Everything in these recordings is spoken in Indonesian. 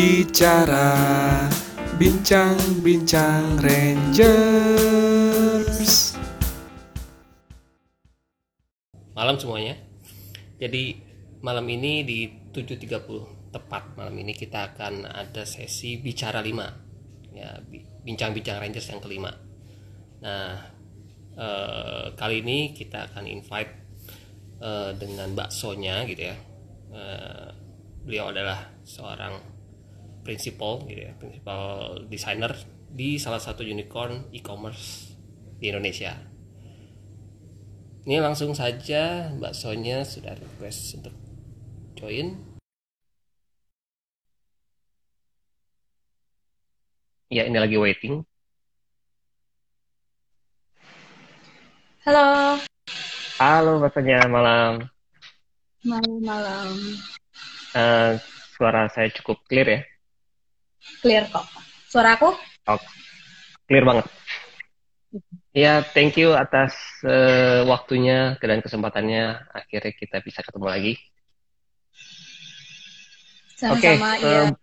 Bicara Bincang-bincang Rangers. Malam semuanya. Jadi malam ini di 7.30 Tepat malam ini kita akan ada sesi Bicara 5 ya Bincang-bincang Rangers yang kelima. Nah eh, Kali ini kita akan invite eh, Dengan baksonya gitu ya. Eh, Beliau adalah seorang principal gitu ya, principal designer di salah satu unicorn e-commerce di Indonesia. Ini langsung saja Mbak Sonya sudah request untuk join. Ya, ini lagi waiting. Halo. Halo Mbak Sonya, malam. Malam-malam. Uh, suara saya cukup clear ya? Clear kok. Suara aku? Oh, clear banget. Ya, thank you atas uh, waktunya dan kesempatannya. Akhirnya kita bisa ketemu lagi. Oke, okay, iya. Uh,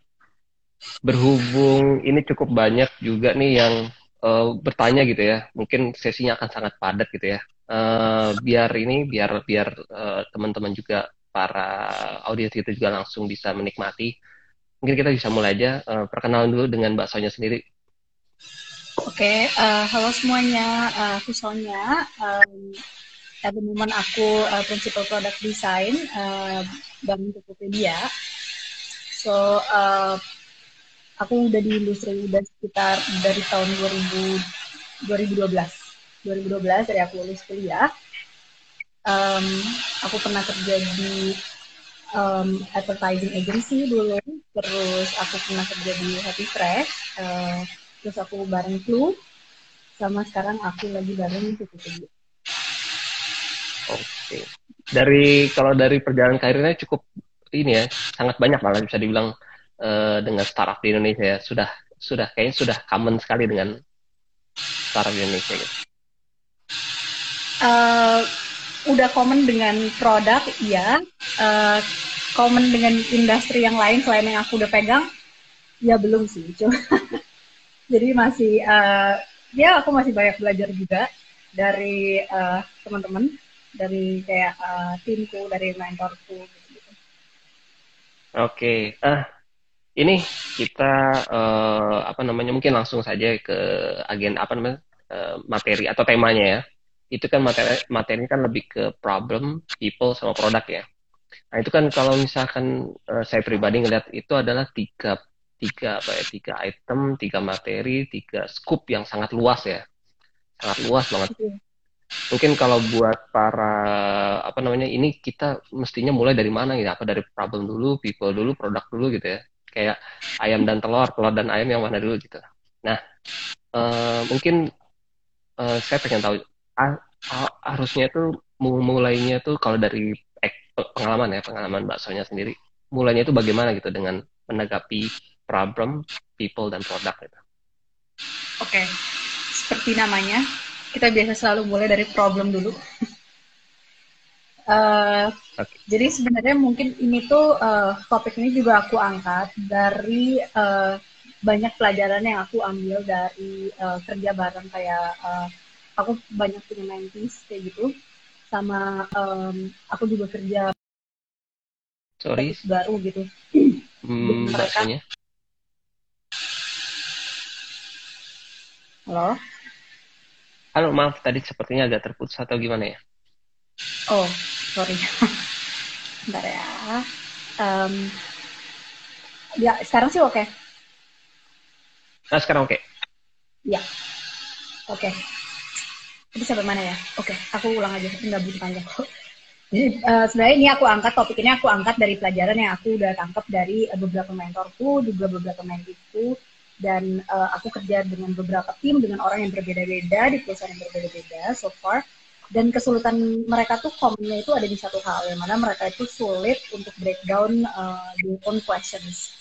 berhubung ini cukup banyak juga nih yang uh, bertanya gitu ya. Mungkin sesinya akan sangat padat gitu ya. Uh, biar ini, biar biar uh, teman-teman juga para audiens itu juga langsung bisa menikmati mungkin kita bisa mulai aja uh, perkenalan dulu dengan Mbak Sonya sendiri. Oke, okay, uh, eh, halo semuanya, uh, aku Sonya. Um, at the aku uh, Principal Product Design uh, dan Tokopedia. So, uh, aku udah di industri udah sekitar dari tahun 2000, 2012. 2012 dari aku lulus kuliah. Um, aku pernah kerja di um, advertising agency dulu terus aku pernah kerja di Happy Fresh uh, terus aku bareng Flu sama sekarang aku lagi bareng Cukup Oke. Okay. Dari kalau dari perjalanan karirnya cukup ini ya, sangat banyak malah bisa dibilang uh, dengan startup di Indonesia ya. Sudah sudah kayaknya sudah common sekali dengan startup di Indonesia gitu. Uh, udah common dengan produk iya uh, common dengan industri yang lain selain yang aku udah pegang ya belum sih cuma jadi masih uh, ya aku masih banyak belajar juga dari uh, teman-teman dari kayak uh, timku dari mentorku gitu, oke okay. ah ini kita uh, apa namanya mungkin langsung saja ke agen apa namanya materi atau temanya ya itu kan materi materi kan lebih ke problem, people sama produk ya. Nah itu kan kalau misalkan uh, saya pribadi ngeliat itu adalah tiga tiga apa ya tiga item, tiga materi, tiga scoop yang sangat luas ya, sangat luas banget. Iya. Mungkin kalau buat para apa namanya ini kita mestinya mulai dari mana gitu? Apa dari problem dulu, people dulu, produk dulu gitu ya? Kayak ayam dan telur, telur dan ayam yang mana dulu gitu. Nah uh, mungkin uh, saya pengen tahu harusnya tuh mulainya tuh kalau dari pengalaman ya pengalaman Mbak Sonya sendiri mulainya itu bagaimana gitu dengan menanggapi problem, people dan produk gitu. Oke, okay. seperti namanya kita biasa selalu mulai dari problem dulu. uh, okay. Jadi sebenarnya mungkin ini tuh uh, topik ini juga aku angkat dari uh, banyak pelajaran yang aku ambil dari uh, kerja bareng kayak uh, aku banyak punya mentis kayak gitu sama um, aku juga kerja sorry. baru gitu. Hmm, mereka halo? Halo maaf tadi sepertinya agak terputus atau gimana ya? Oh sorry. Bentar ya. Um, ya sekarang sih oke. Okay. nah sekarang oke. Okay. ya oke. okay. Itu sampai mana ya? Oke, okay, aku ulang aja, nggak butuh panjang Jadi uh, sebenarnya ini aku angkat topik ini aku angkat dari pelajaran yang aku udah tangkap dari uh, beberapa mentorku, juga beberapa mentorku, dan uh, aku kerja dengan beberapa tim dengan orang yang berbeda-beda di perusahaan yang berbeda-beda so far. Dan kesulitan mereka tuh commonnya itu ada di satu hal, yang mana mereka itu sulit untuk breakdown uh, their own questions.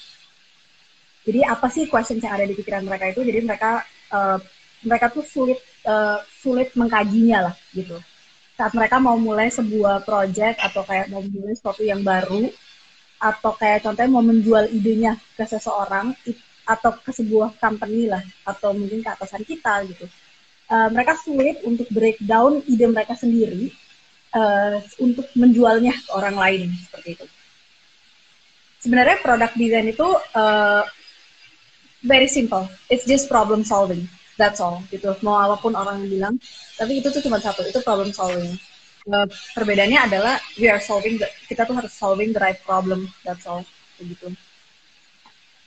Jadi apa sih questions yang ada di pikiran mereka itu? Jadi mereka uh, mereka tuh sulit uh, sulit mengkajinya lah gitu. Saat mereka mau mulai sebuah project atau kayak mau mulai sesuatu yang baru atau kayak contohnya mau menjual idenya ke seseorang atau ke sebuah company lah atau mungkin ke atasan kita gitu. Uh, mereka sulit untuk breakdown ide mereka sendiri uh, untuk menjualnya ke orang lain seperti itu. Sebenarnya produk design itu uh, very simple. It's just problem solving that's all gitu. Mau apa pun orang bilang. Tapi itu tuh cuma satu itu problem solving. Uh, perbedaannya adalah we are solving the, kita tuh harus solving the right problem that's all begitu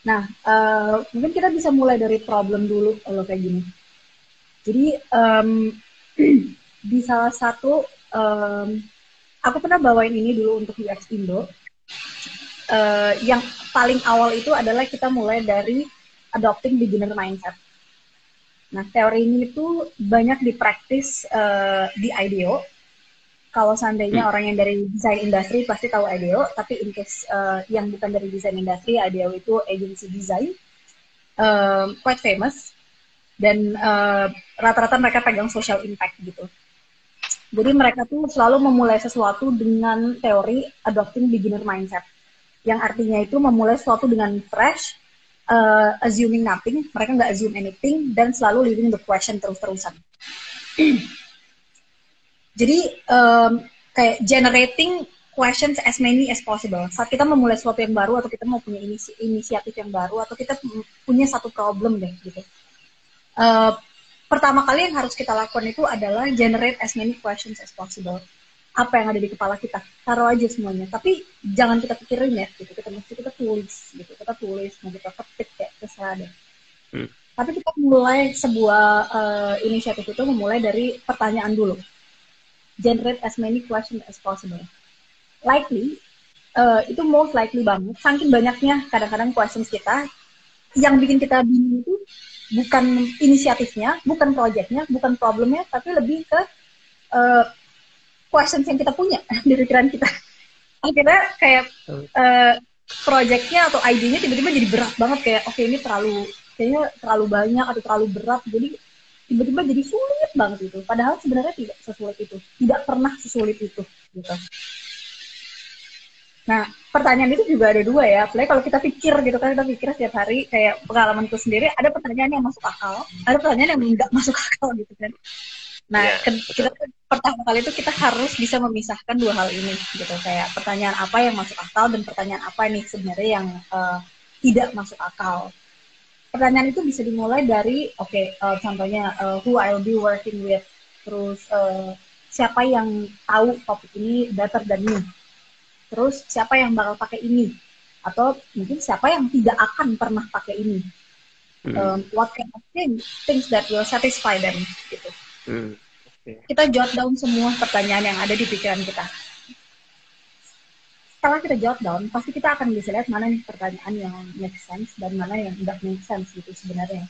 nah uh, mungkin kita bisa mulai dari problem dulu kalau kayak gini. Jadi um, di salah satu um, aku pernah bawain ini dulu untuk UX Indo. Uh, yang paling awal itu adalah kita mulai dari adopting beginner mindset. Nah, teori ini itu banyak dipraktis uh, di IDEO. Kalau seandainya hmm. orang yang dari desain industri pasti tahu IDEO, tapi in case uh, yang bukan dari desain industri, IDEO itu agency design, uh, quite famous. Dan rata-rata uh, mereka pegang social impact gitu. Jadi mereka tuh selalu memulai sesuatu dengan teori adopting beginner mindset yang artinya itu memulai sesuatu dengan fresh, uh, assuming nothing, mereka nggak assume anything, dan selalu living the question terus-terusan. Jadi um, kayak generating questions as many as possible. Saat kita memulai sesuatu yang baru atau kita mau punya inisi inisiatif yang baru atau kita punya satu problem deh gitu. Uh, pertama kali yang harus kita lakukan itu adalah generate as many questions as possible apa yang ada di kepala kita. Taruh aja semuanya. Tapi jangan kita pikirin ya gitu. Kita mesti kita tulis gitu. Kita tulis mau kita ketik kayak terserah deh. Hmm. tapi kita mulai sebuah uh, inisiatif itu memulai dari pertanyaan dulu. Generate as many questions as possible. Likely uh, itu most likely banget. Saking banyaknya kadang-kadang questions kita yang bikin kita bingung itu bukan inisiatifnya bukan projectnya bukan problemnya tapi lebih ke uh, questions yang kita punya di pikiran kita. Akhirnya kayak uh, projectnya atau ide-nya tiba-tiba jadi berat banget. Kayak oke okay, ini terlalu kayaknya terlalu banyak atau terlalu berat. Jadi tiba-tiba jadi sulit banget itu. Padahal sebenarnya tidak sesulit itu. Tidak pernah sesulit itu gitu. Nah pertanyaan itu juga ada dua ya. Apalagi kalau kita pikir gitu kan kita pikir setiap hari kayak pengalamanku sendiri ada pertanyaan yang masuk akal ada pertanyaan yang nggak masuk akal gitu kan Nah, yeah, kita pertama kali itu kita harus bisa memisahkan dua hal ini gitu kayak pertanyaan apa yang masuk akal dan pertanyaan apa ini sebenarnya yang uh, tidak masuk akal. Pertanyaan itu bisa dimulai dari oke okay, uh, eh, contohnya uh, who I'll be working with, terus uh, siapa yang tahu topik ini better than me, terus siapa yang bakal pakai ini, atau mungkin siapa yang tidak akan pernah pakai ini. Hmm. Um, what kind of things, things that will satisfy them gitu. Hmm. Okay. Kita jot down semua pertanyaan yang ada di pikiran kita. Setelah kita jot down, pasti kita akan bisa lihat mana nih pertanyaan yang make sense dan mana yang tidak make sense gitu sebenarnya.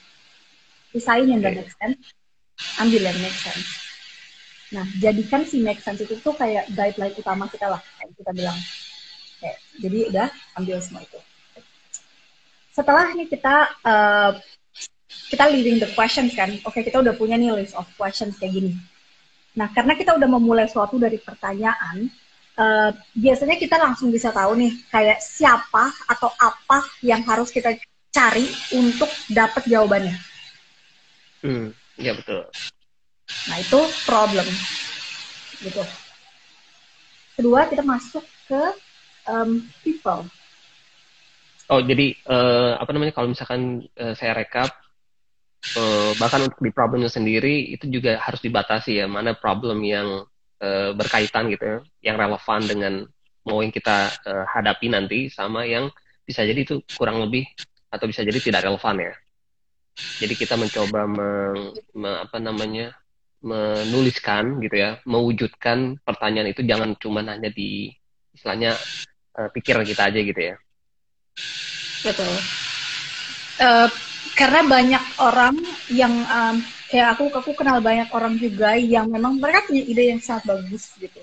Pisahin yang tidak make sense, ambil yang make sense. Nah, jadikan si make sense itu tuh kayak guideline utama kita lah, kayak kita bilang. Oke, jadi udah ambil semua itu. Setelah ini kita uh, kita leading the questions kan, oke kita udah punya nih list of questions kayak gini Nah, karena kita udah memulai suatu dari pertanyaan, uh, biasanya kita langsung bisa tahu nih kayak siapa atau apa yang harus kita cari untuk dapat jawabannya. Hmm, ya betul. Nah, itu problem. Gitu. Kedua, kita masuk ke um, people. Oh, jadi uh, apa namanya kalau misalkan uh, saya rekap uh, bahkan untuk di problemnya sendiri itu juga harus dibatasi ya mana problem yang uh, berkaitan gitu ya yang relevan dengan mau yang kita uh, hadapi nanti sama yang bisa jadi itu kurang lebih atau bisa jadi tidak relevan ya. Jadi kita mencoba meng, me, apa namanya menuliskan gitu ya mewujudkan pertanyaan itu jangan cuma hanya di istilahnya uh, pikiran kita aja gitu ya. Betul. Uh, karena banyak orang yang um, kayak aku aku kenal banyak orang juga yang memang mereka punya ide yang sangat bagus gitu.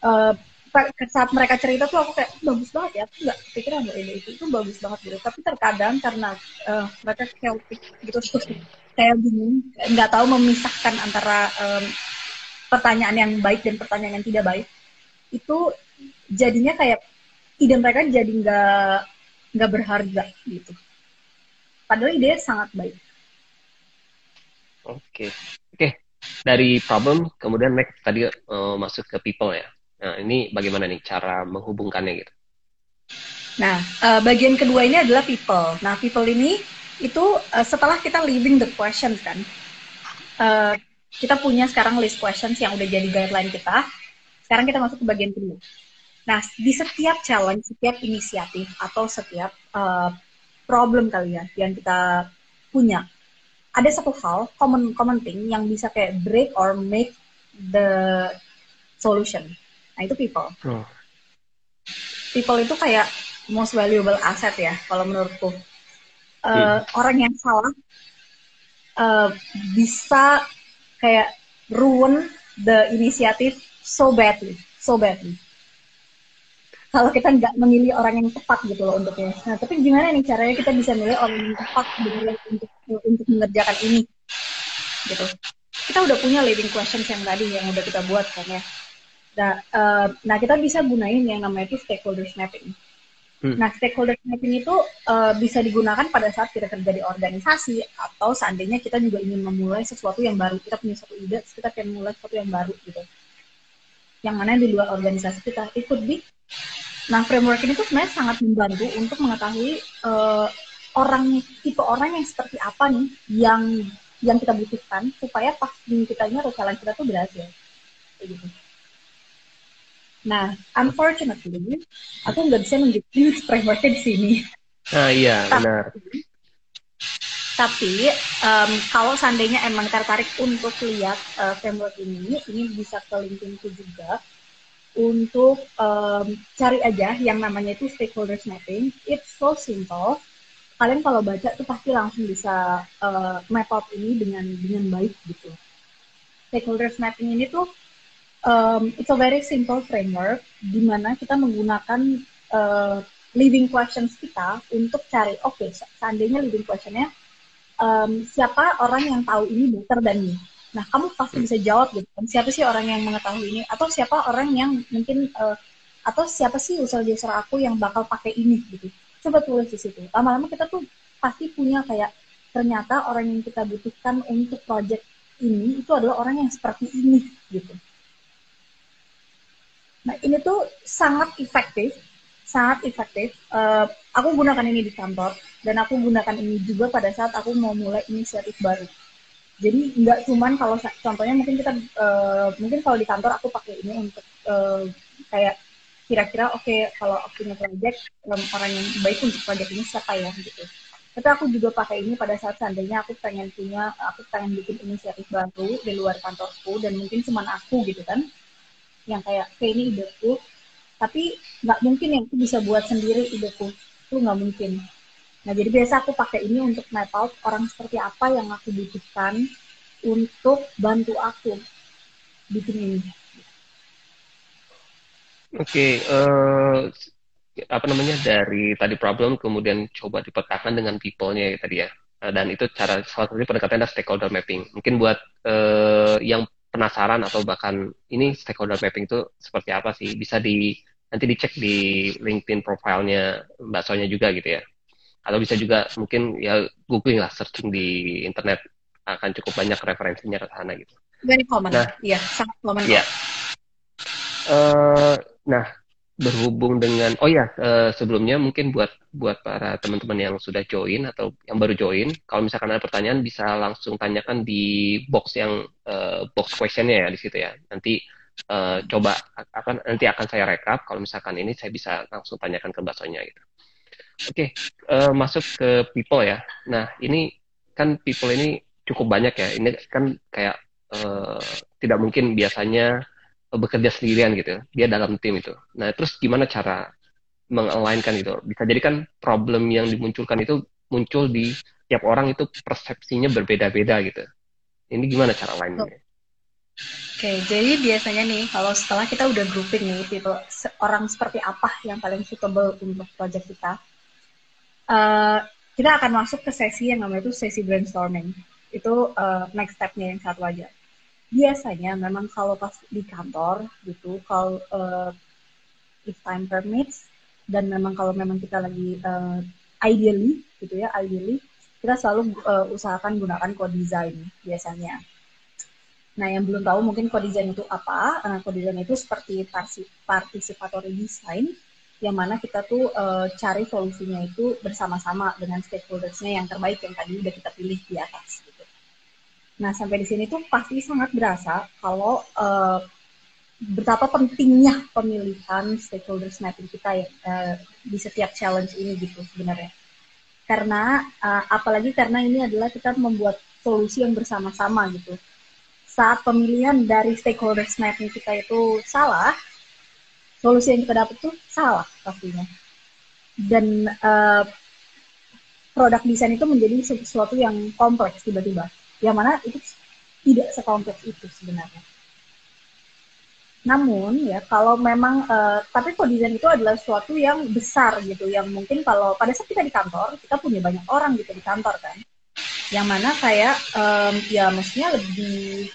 Uh, saat mereka cerita tuh aku kayak bagus banget ya. Aku nggak pikiran ada ide itu itu bagus banget gitu. Tapi terkadang karena uh, mereka chaotic gitu kayak bingung nggak tahu memisahkan antara um, pertanyaan yang baik dan pertanyaan yang tidak baik itu jadinya kayak ide mereka jadi nggak nggak berharga gitu. Padahal ide sangat baik. Oke, okay. oke. Okay. Dari problem, kemudian next tadi uh, masuk ke people ya. Nah, ini bagaimana nih cara menghubungkannya gitu? Nah, uh, bagian kedua ini adalah people. Nah, people ini itu uh, setelah kita leaving the questions kan, uh, kita punya sekarang list questions yang udah jadi guideline kita. Sekarang kita masuk ke bagian kedua. Nah, di setiap challenge, setiap inisiatif atau setiap uh, problem kali ya yang kita punya, ada satu hal common common thing yang bisa kayak break or make the solution. Nah itu people. Oh. People itu kayak most valuable asset ya kalau menurutku. Uh, hmm. Orang yang salah uh, bisa kayak ruin the initiative so badly, so badly kalau kita nggak memilih orang yang tepat gitu loh untuknya. Nah, tapi gimana nih caranya kita bisa milih orang yang tepat untuk untuk mengerjakan ini? Gitu. Kita udah punya living questions yang tadi yang udah kita buat kan ya. Nah, uh, nah kita bisa gunain yang namanya itu stakeholder mapping. Hmm. Nah, stakeholder mapping itu uh, bisa digunakan pada saat kita kerja di organisasi atau seandainya kita juga ingin memulai sesuatu yang baru. Kita punya satu ide, kita pengen mulai sesuatu yang baru gitu. Yang mana di luar organisasi kita. It could be Nah, framework ini tuh sebenarnya sangat membantu untuk mengetahui uh, orang tipe orang yang seperti apa nih yang yang kita butuhkan supaya pas di kitanya challenge kita tuh berhasil. Kayak gitu. Nah, unfortunately, aku nggak bisa nunjukin frameworknya di sini. Ah iya, benar. Tapi um, kalau seandainya emang tertarik untuk lihat uh, framework ini, ini bisa ke juga untuk um, cari aja yang namanya itu stakeholders mapping. It's so simple. Kalian kalau baca tuh pasti langsung bisa uh, map out ini dengan dengan baik gitu. Stakeholders mapping ini tuh um, it's a very simple framework di mana kita menggunakan uh, living questions kita untuk cari oke okay, seandainya living questionnya um, siapa orang yang tahu ini better dan me Nah, kamu pasti bisa jawab gitu kan, siapa sih orang yang mengetahui ini? Atau siapa orang yang mungkin, uh, atau siapa sih user-user aku yang bakal pakai ini gitu. Coba tulis di situ. Lama-lama kita tuh pasti punya kayak, ternyata orang yang kita butuhkan untuk project ini, itu adalah orang yang seperti ini gitu. Nah, ini tuh sangat efektif, sangat efektif. Uh, aku gunakan ini di kantor, dan aku gunakan ini juga pada saat aku mau mulai inisiatif baru jadi nggak cuman kalau contohnya mungkin kita uh, mungkin kalau di kantor aku pakai ini untuk uh, kayak kira-kira oke okay, kalau aku punya project orang yang baik untuk project ini siapa ya gitu. Tapi aku juga pakai ini pada saat seandainya aku pengen punya aku pengen bikin inisiatif baru di luar kantorku dan mungkin cuma aku gitu kan. Yang kayak kayak ini ideku tapi nggak mungkin yang aku bisa buat sendiri ideku. Itu nggak mungkin Nah, jadi biasa aku pakai ini untuk map out orang seperti apa yang aku butuhkan untuk bantu aku bikin ini. Oke, okay, uh, eh, apa namanya dari tadi problem kemudian coba dipetakan dengan people-nya ya, tadi ya. Uh, dan itu cara salah satu pendekatan adalah stakeholder mapping. Mungkin buat uh, yang penasaran atau bahkan ini stakeholder mapping itu seperti apa sih? Bisa di nanti dicek di LinkedIn profilnya Mbak Sonya juga gitu ya atau bisa juga mungkin ya googling lah searching di internet akan cukup banyak referensinya ke sana gitu. Very common. Nah, iya, sangat common. Iya. Uh, nah, berhubung dengan oh ya uh, sebelumnya mungkin buat buat para teman-teman yang sudah join atau yang baru join, kalau misalkan ada pertanyaan bisa langsung tanyakan di box yang uh, box questionnya ya di situ ya. Nanti uh, coba akan nanti akan saya rekap kalau misalkan ini saya bisa langsung tanyakan ke baksonya gitu. Oke, okay, uh, eh, masuk ke people ya. Nah, ini kan people ini cukup banyak ya. Ini kan kayak uh, tidak mungkin biasanya bekerja sendirian gitu. Dia dalam tim itu. Nah, terus gimana cara mengalainkan itu? Bisa jadi kan problem yang dimunculkan itu muncul di tiap orang itu persepsinya berbeda-beda gitu. Ini gimana cara lainnya? Oke, okay, jadi biasanya nih kalau setelah kita udah grouping nih people orang seperti apa yang paling suitable untuk project kita, uh, kita akan masuk ke sesi yang namanya itu sesi brainstorming. Itu uh, next stepnya yang satu aja. Biasanya memang kalau pas di kantor gitu, kalau uh, if time permits, dan memang kalau memang kita lagi uh, ideally gitu ya ideally kita selalu uh, usahakan gunakan co-design biasanya. Nah, yang belum tahu mungkin co-design itu apa? Uh, co-design itu seperti participatory design yang mana kita tuh uh, cari solusinya itu bersama-sama dengan stakeholdersnya yang terbaik yang tadi udah kita pilih di atas. Gitu. Nah sampai di sini tuh pasti sangat berasa kalau uh, betapa pentingnya pemilihan stakeholders mapping kita ya uh, di setiap challenge ini gitu sebenarnya. Karena uh, apalagi karena ini adalah kita membuat solusi yang bersama-sama gitu. Saat pemilihan dari stakeholders mapping kita itu salah, solusi yang kita dapat tuh salah pastinya. Dan uh, produk desain itu menjadi sesuatu yang kompleks tiba-tiba. Yang mana itu tidak sekompleks itu sebenarnya. Namun ya kalau memang uh, tapi kok desain itu adalah sesuatu yang besar gitu yang mungkin kalau pada saat kita di kantor kita punya banyak orang gitu di kantor kan. Yang mana kayak um, ya maksudnya lebih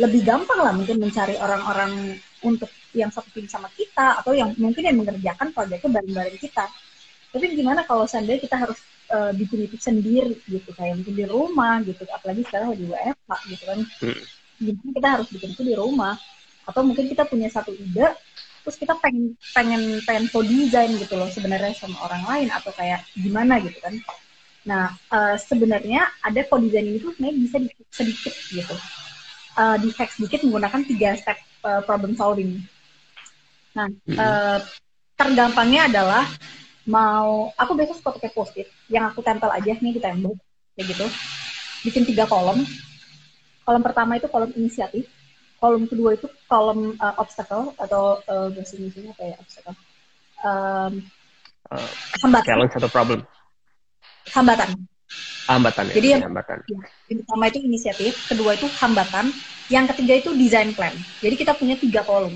lebih gampang lah mungkin mencari orang-orang untuk yang satu tim sama kita atau yang mungkin yang mengerjakan proyeknya bareng-bareng kita. Tapi gimana kalau seandainya kita harus uh, bikin itu sendiri gitu kayak mungkin di rumah gitu apalagi sekarang lagi WFH gitu kan. Hmm. Gimana kita harus bikin itu di rumah atau mungkin kita punya satu ide terus kita pengen pengen pengen co design gitu loh sebenarnya sama orang lain atau kayak gimana gitu kan. Nah, uh, sebenarnya ada co design itu sebenarnya bisa di, sedikit gitu. Uh, di hack sedikit menggunakan tiga step uh, problem solving. Nah, mm-hmm. uh, tergampangnya adalah mau aku biasa suka pakai post-it yang aku tempel aja nih di tembok kayak gitu. Bikin tiga kolom. Kolom pertama itu kolom inisiatif. Kolom kedua itu kolom uh, obstacle atau uh, bahasa Indonesia apa ya obstacle. Um, uh, hambatan. Challenge atau problem. Hambatan. Hambatan ya. Jadi yang hambatan. Ya, yang pertama itu inisiatif, kedua itu hambatan, yang ketiga itu design plan. Jadi kita punya tiga kolom.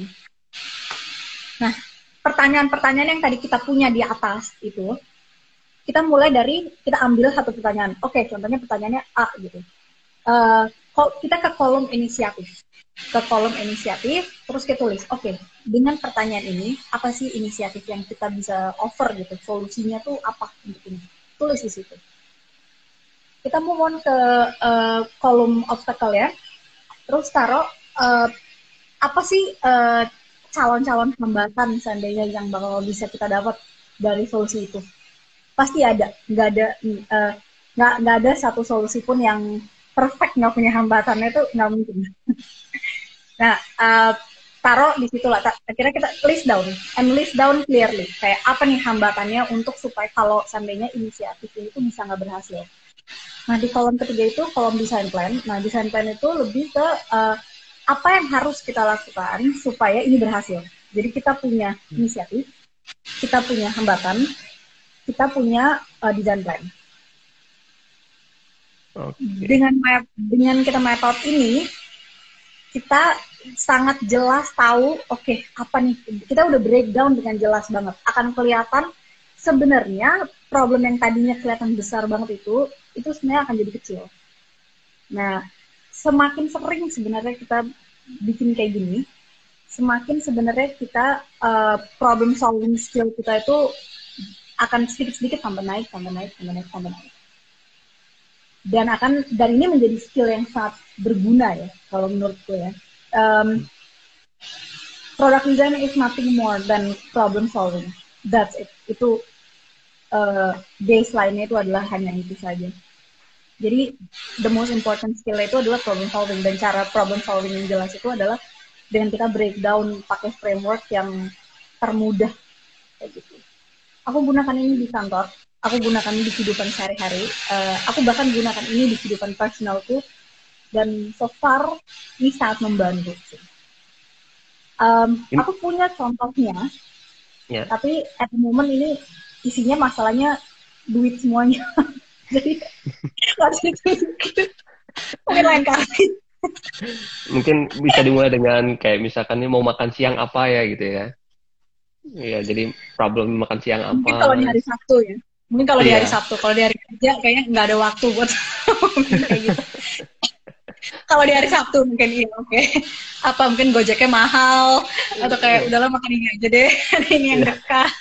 Nah, pertanyaan-pertanyaan yang tadi kita punya di atas itu, kita mulai dari kita ambil satu pertanyaan. Oke, contohnya pertanyaannya A gitu. Uh, kita ke kolom inisiatif, ke kolom inisiatif, terus kita tulis. Oke, dengan pertanyaan ini, apa sih inisiatif yang kita bisa offer gitu? Solusinya tuh apa untuk ini? Tulis di situ. Kita move on ke uh, kolom obstacle ya. Terus taruh uh, apa sih uh, calon-calon hambatan seandainya yang bakal bisa kita dapat dari solusi itu. Pasti ada. Nggak ada uh, nggak nggak ada satu solusi pun yang perfect nggak punya hambatannya itu nggak mungkin. Nah uh, taruh di situ lah. Akhirnya kita list down. And list down clearly. Kayak apa nih hambatannya untuk supaya kalau seandainya inisiatif ini tuh bisa nggak berhasil. Nah di kolom ketiga itu kolom design plan. Nah design plan itu lebih ke uh, apa yang harus kita lakukan supaya ini berhasil. Jadi kita punya inisiatif, kita punya hambatan, kita punya uh, design plan. Okay. Dengan map, dengan kita map out ini, kita sangat jelas tahu, oke okay, apa nih? Kita udah breakdown dengan jelas banget. Akan kelihatan sebenarnya problem yang tadinya kelihatan besar banget itu, itu sebenarnya akan jadi kecil. Nah, semakin sering sebenarnya kita bikin kayak gini, semakin sebenarnya kita uh, problem solving skill kita itu akan sedikit-sedikit tambah naik, tambah naik, tambah naik, tambah naik. Dan akan dan ini menjadi skill yang sangat berguna ya kalau menurutku ya. Um, product design is nothing more than problem solving. That's it. Itu uh, baseline-nya itu adalah hanya itu saja. Jadi the most important skill itu adalah problem solving dan cara problem solving yang jelas itu adalah dengan kita breakdown pakai framework yang termudah kayak gitu. Aku gunakan ini di kantor, aku gunakan ini di kehidupan sehari-hari, uh, aku bahkan gunakan ini di kehidupan personalku dan so far ini sangat membantu. Um, aku punya contohnya, yeah. tapi at the moment ini isinya masalahnya duit semuanya. Jadi mungkin lain kali mungkin bisa dimulai dengan kayak misalkan ini mau makan siang apa ya gitu ya Iya, jadi problem makan siang apa? Mungkin kalau di hari Sabtu ya. Mungkin kalau yeah. di hari iya. Sabtu, kalau di hari kerja kayaknya nggak ada waktu buat kayak gitu. kalau di hari Sabtu mungkin iya oke. Okay. Apa mungkin gojeknya mahal atau kayak udahlah makan ini aja deh, ini yang yeah. dekat.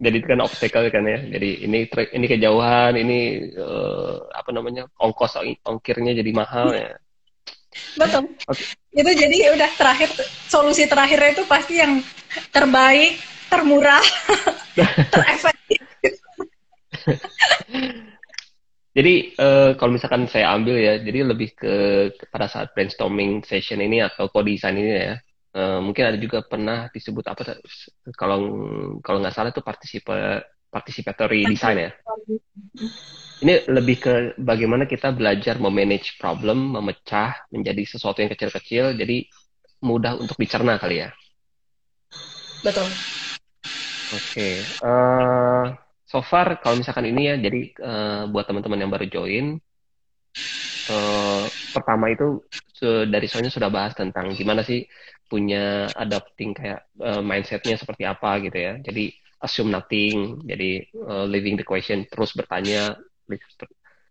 Jadi itu kan obstacle kan ya. Jadi ini ini kejauhan ini uh, apa namanya ongkos ongkirnya jadi mahal ya. Betul. Okay. itu jadi ya udah terakhir solusi terakhirnya itu pasti yang terbaik termurah terefektif jadi uh, kalau misalkan saya ambil ya jadi lebih ke, pada saat brainstorming session ini atau code design ini ya uh, mungkin ada juga pernah disebut apa kalau kalau nggak salah itu participa participatory design ya. Ini lebih ke bagaimana kita belajar memanage problem, memecah menjadi sesuatu yang kecil-kecil, jadi mudah untuk dicerna kali ya. Betul. Oke, okay. uh, eh, so far kalau misalkan ini ya, jadi uh, buat teman-teman yang baru join, uh, pertama itu dari soalnya sudah bahas tentang gimana sih punya adapting kayak uh, mindsetnya seperti apa gitu ya. Jadi assume nothing, jadi uh, living the question terus bertanya,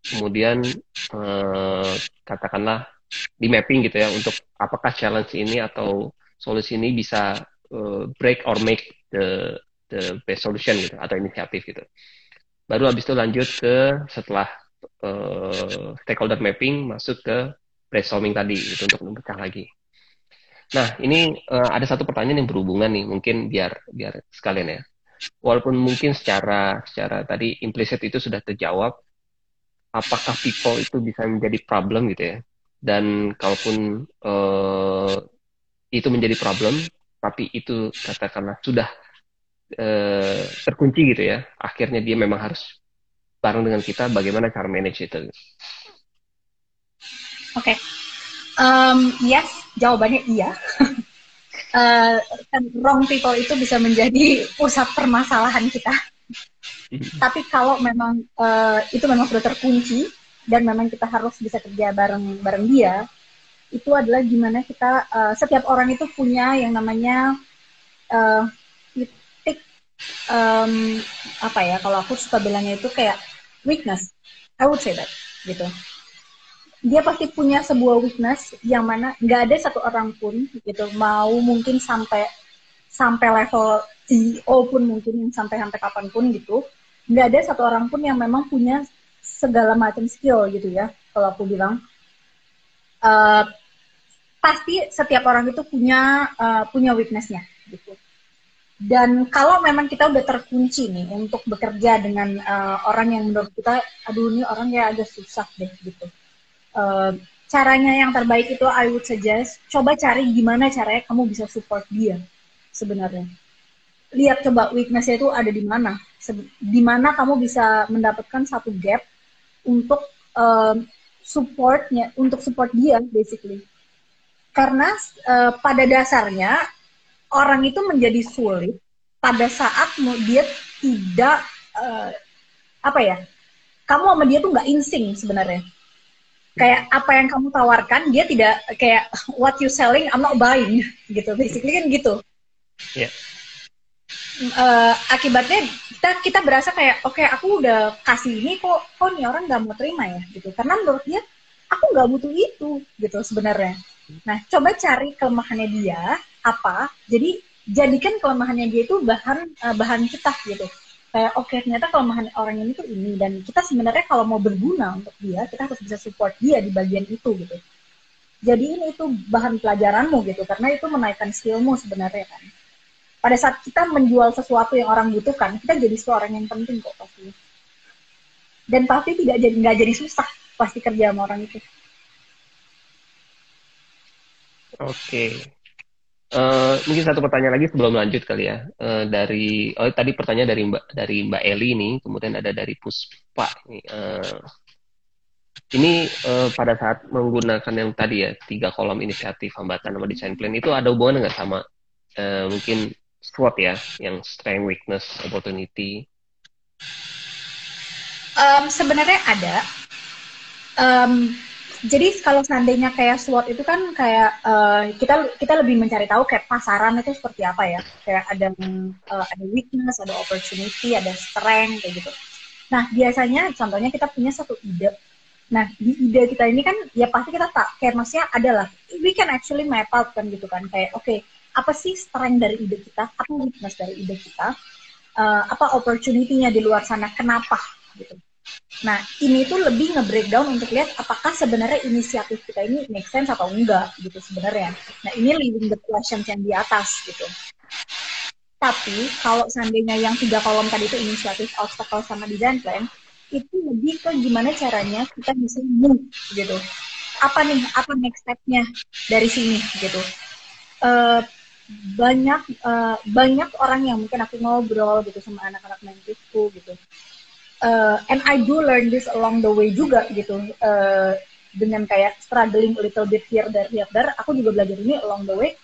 kemudian uh, katakanlah di mapping gitu ya untuk apakah challenge ini atau solusi ini bisa uh, break or make the the best solution gitu atau inisiatif gitu. Baru habis itu lanjut ke setelah uh, stakeholder mapping masuk ke brainstorming tadi gitu untuk memecah lagi. Nah, ini uh, ada satu pertanyaan yang berhubungan nih, mungkin biar biar sekalian ya. Walaupun mungkin secara secara tadi implisit itu sudah terjawab, apakah people itu bisa menjadi problem gitu ya? Dan kalaupun uh, itu menjadi problem, tapi itu katakanlah sudah uh, terkunci gitu ya, akhirnya dia memang harus bareng dengan kita, bagaimana cara manage itu? Oke, okay. Um, yes, jawabannya iya. uh, wrong people itu bisa menjadi pusat permasalahan kita. Tapi kalau memang uh, itu memang sudah terkunci dan memang kita harus bisa kerja bareng bareng dia, itu adalah gimana kita uh, setiap orang itu punya yang namanya uh, titik um, apa ya kalau aku suka bilangnya itu kayak weakness. I would say that gitu dia pasti punya sebuah weakness yang mana nggak ada satu orang pun gitu mau mungkin sampai sampai level CEO pun mungkin sampai sampai kapan pun gitu nggak ada satu orang pun yang memang punya segala macam skill gitu ya kalau aku bilang. Uh, pasti setiap orang itu punya uh, punya weaknessnya gitu. Dan kalau memang kita udah terkunci nih untuk bekerja dengan uh, orang yang menurut kita aduh ini orang ya agak susah deh gitu uh, caranya yang terbaik itu I would suggest coba cari gimana caranya kamu bisa support dia sebenarnya. Lihat coba weaknessnya itu ada di mana. Di mana kamu bisa mendapatkan satu gap untuk uh, supportnya untuk support dia basically. Karena uh, pada dasarnya orang itu menjadi sulit pada saat dia tidak uh, apa ya kamu sama dia tuh nggak insing sebenarnya kayak apa yang kamu tawarkan dia tidak kayak what you selling I'm not buying gitu. Basically kan gitu. Yeah. Iya. uh, akibatnya kita kita berasa kayak oke okay, aku udah kasih ini kok kok nih orang nggak mau terima ya gitu. Karena menurut dia aku nggak butuh itu gitu sebenarnya. Nah coba cari kelemahannya dia apa? Jadi jadikan kelemahannya dia itu bahan uh, bahan kita gitu kayak oke okay, ternyata kelemahan orang ini tuh ini dan kita sebenarnya kalau mau berguna untuk dia kita harus bisa support dia di bagian itu gitu. Jadi ini itu bahan pelajaranmu gitu karena itu menaikkan skillmu sebenarnya kan. Pada saat kita menjual sesuatu yang orang butuhkan kita jadi seorang yang penting kok pasti. Dan pasti tidak jadi nggak jadi susah pasti kerja sama orang itu. Oke. okay. Uh, mungkin satu pertanyaan lagi sebelum lanjut kali ya. Uh, dari oh tadi pertanyaan dari Mbak dari Mbak Eli ini kemudian ada dari Puspa ini uh, ini uh, pada saat menggunakan yang tadi ya tiga kolom inisiatif hambatan sama design plan itu ada hubungan nggak sama uh, mungkin SWOT ya yang strength weakness opportunity? Um, sebenarnya ada. Um, jadi kalau seandainya kayak SWOT itu kan kayak uh, kita kita lebih mencari tahu kayak pasaran itu seperti apa ya? Kayak ada uh, ada weakness ada opportunity ada strength kayak gitu. Nah biasanya contohnya kita punya satu ide. Nah di ide kita ini kan ya pasti kita tak kayak maksudnya adalah we can actually map out kan gitu kan. Kayak oke okay, apa sih strength dari ide kita? Apa weakness dari ide kita? Uh, apa opportunity-nya di luar sana? Kenapa? Gitu nah ini tuh lebih nge-breakdown untuk lihat apakah sebenarnya inisiatif kita ini make sense atau enggak gitu sebenarnya nah ini leaving the questions yang di atas gitu tapi kalau seandainya yang tiga kolom tadi itu inisiatif, obstacle, sama design plan, itu lebih ke gimana caranya kita bisa move gitu. Apa nih, apa next step-nya dari sini gitu. Uh, banyak uh, banyak orang yang mungkin aku ngobrol gitu sama anak-anak mentisku gitu. Uh, and I do learn this along the way juga gitu. Uh, dengan kayak struggling little bit here there here there, aku juga belajar ini along the way.